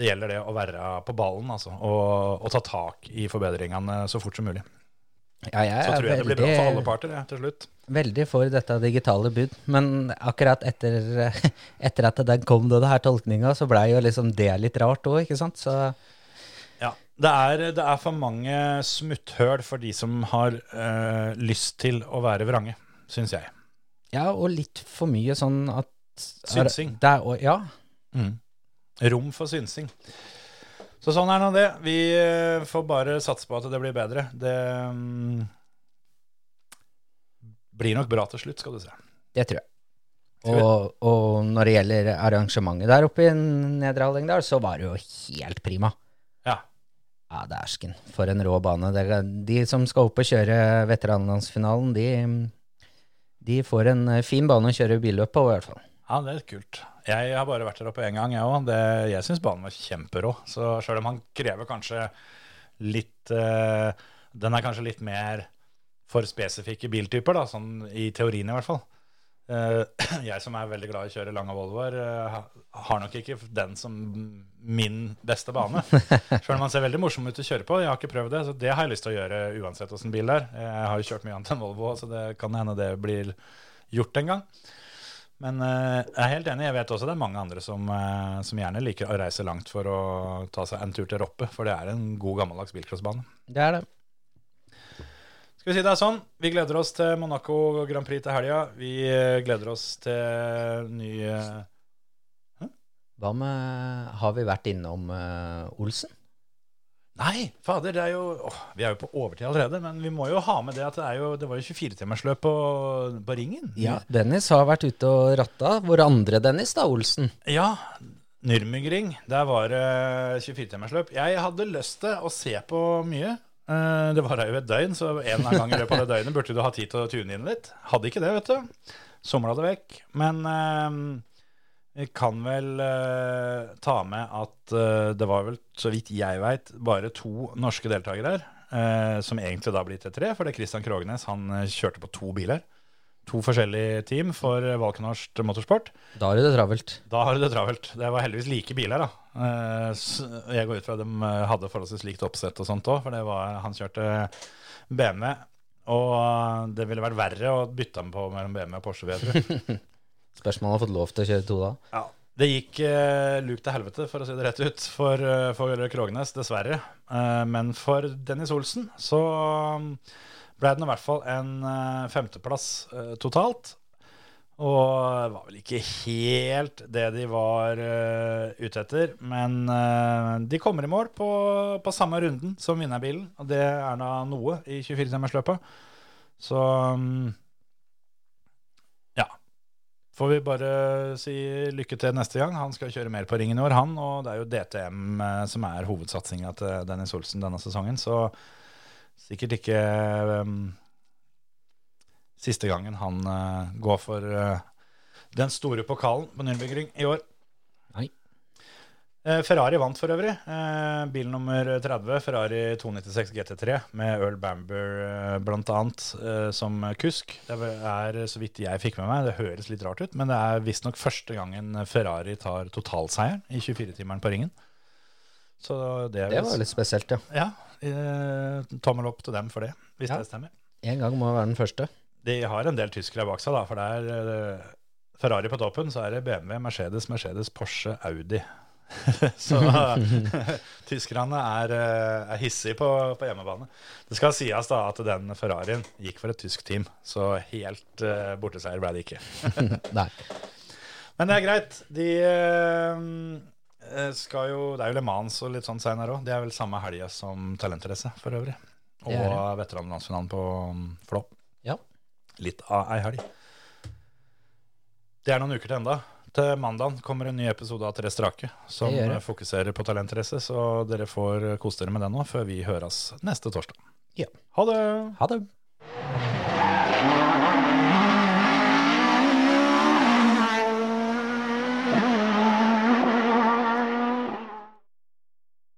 det gjelder det å være på ballen altså, og, og ta tak i forbedringene så fort som mulig. Ja, jeg Så tror jeg det blir bra for alle parter ja, til slutt. veldig for dette digitale bud. Men akkurat etter, etter at den kom, denne tolkninga, så blei jo liksom det litt rart òg, ikke sant? Så Ja, det er, det er for mange smutthøl for de som har øh, lyst til å være vrange, syns jeg. ja, og litt for mye sånn at Synsing. Er, ja. ja. Rom for synsing. Så sånn er nå det. Vi eh, får bare satse på at det blir bedre. Det um, blir nok bra til slutt, skal du se. Det tror jeg. Og, og når det gjelder arrangementet der oppe i Nedre Hallingdal, så var det jo helt prima. Ja. Ja, dæsken. For en rå bane. De som skal opp og kjøre veteranlandsfinalen, de, de får en eh, fin bane å kjøre billøp på, i hvert fall. Ja, det er kult. Jeg har bare vært der oppe én gang, jeg òg. Jeg syns banen var kjemperå. Så sjøl om han krever kanskje litt uh, Den er kanskje litt mer for spesifikke biltyper, da, sånn i teorien i hvert fall. Uh, jeg som er veldig glad i å kjøre lange Volvoer, uh, har nok ikke den som min beste bane. Sjøl om han ser veldig morsom ut å kjøre på. Jeg har ikke prøvd det, så det har jeg lyst til å gjøre uansett åssen bil det er. Jeg har jo kjørt mye annet enn Volvo, så det kan hende det blir gjort en gang. Men eh, jeg er helt enig. Jeg vet også det er mange andre som, eh, som gjerne liker å reise langt for å ta seg en tur til Roppe, for det er en god gammeldags bilcrossbane. Det er det. Skal vi si det er sånn? Vi gleder oss til Monaco Grand Prix til helga. Vi eh, gleder oss til ny Hva med Har vi vært innom Olsen? Nei, fader, det er jo åh, Vi er jo på overtid allerede, men vi må jo ha med det at det, er jo, det var jo 24-timersløp på, på ringen. Dennis har vært ute og ratta. Vår andre Dennis, da, Olsen. Ja, Nürmengring, der var det 24-timersløp. Jeg hadde lyst til å se på mye. Uh, Det var jo et døgn, så en gang i løpet av det døgnet burde du ha tid til å tune inn litt. Hadde ikke det, vet du. Somla det vekk. Men eh, vi kan vel uh, ta med at uh, det var vel, så vidt jeg veit, bare to norske deltakere her. Uh, som egentlig da blir til tre, for det er Christian Krognes han eh, kjørte på to biler. To forskjellige team for eh, Valkenorsk Motorsport. Da er det travelt. Da har de det travelt. Det var heldigvis like biler, da. Eh, Jeg går ut fra at de eh, hadde forholdsvis likt oppsett og sånt òg, for det var, han kjørte BMW. Og eh, det ville vært verre å bytte ham på mellom BMW og Porsche. Spørs om han har fått lov til å kjøre to da. Ja. Det gikk eh, luk til helvete, for å si det rett ut, for, eh, for Krognes, dessverre. Eh, men for Dennis Olsen så um, ble det i hvert fall en eh, femteplass eh, totalt. Og det var vel ikke helt det de var eh, ute etter. Men eh, de kommer i mål på, på samme runden som vinnerbilen, og det er da noe i 24-timersløpet. Så um. Får vi bare si lykke til neste gang. Han skal kjøre mer på ringen i år, han. Og det er jo DTM eh, som er hovedsatsinga til Dennis Olsen denne sesongen. Så sikkert ikke um, siste gangen han uh, går for uh, den store pokalen på Nürnbergring i år. Eh, Ferrari vant for øvrig. Eh, bil nummer 30, Ferrari 296 GT3, med Earl Bamber bl.a. eh, som kusk. Det er, så vidt jeg fikk med meg, det høres litt rart ut, men det er visstnok første gangen Ferrari tar totalseieren i 24-timeren på ringen. Så det, er Det var litt spesielt, ja. Ja, tommel opp til dem for det, hvis Ja. det stemmer. En gang må være den første. De har en del tyskere bak seg, da, for det er Ferrari på toppen, så er det BMW, Mercedes, Mercedes, Porsche, Audi. så tyskerne er, eh, er hissige på, på hjemmebane. Det skal sies da at den Ferrarien gikk for et tysk team, så helt uh, borteseier ble det ikke. Men det er greit. De uh, skal jo Det er jo Le Mans og litt sånn seinere òg. Det er vel samme helga som Talentrace for øvrig. Og er veteranlandsfinalen på um, Flå. Ja. Litt av ei helg. Det er noen uker til enda. Til mandag kommer en ny episode av Tre strake som eh, fokuserer på talentrace, så dere får kose dere med den nå før vi høres neste torsdag. Ja. Ha det! Ha det.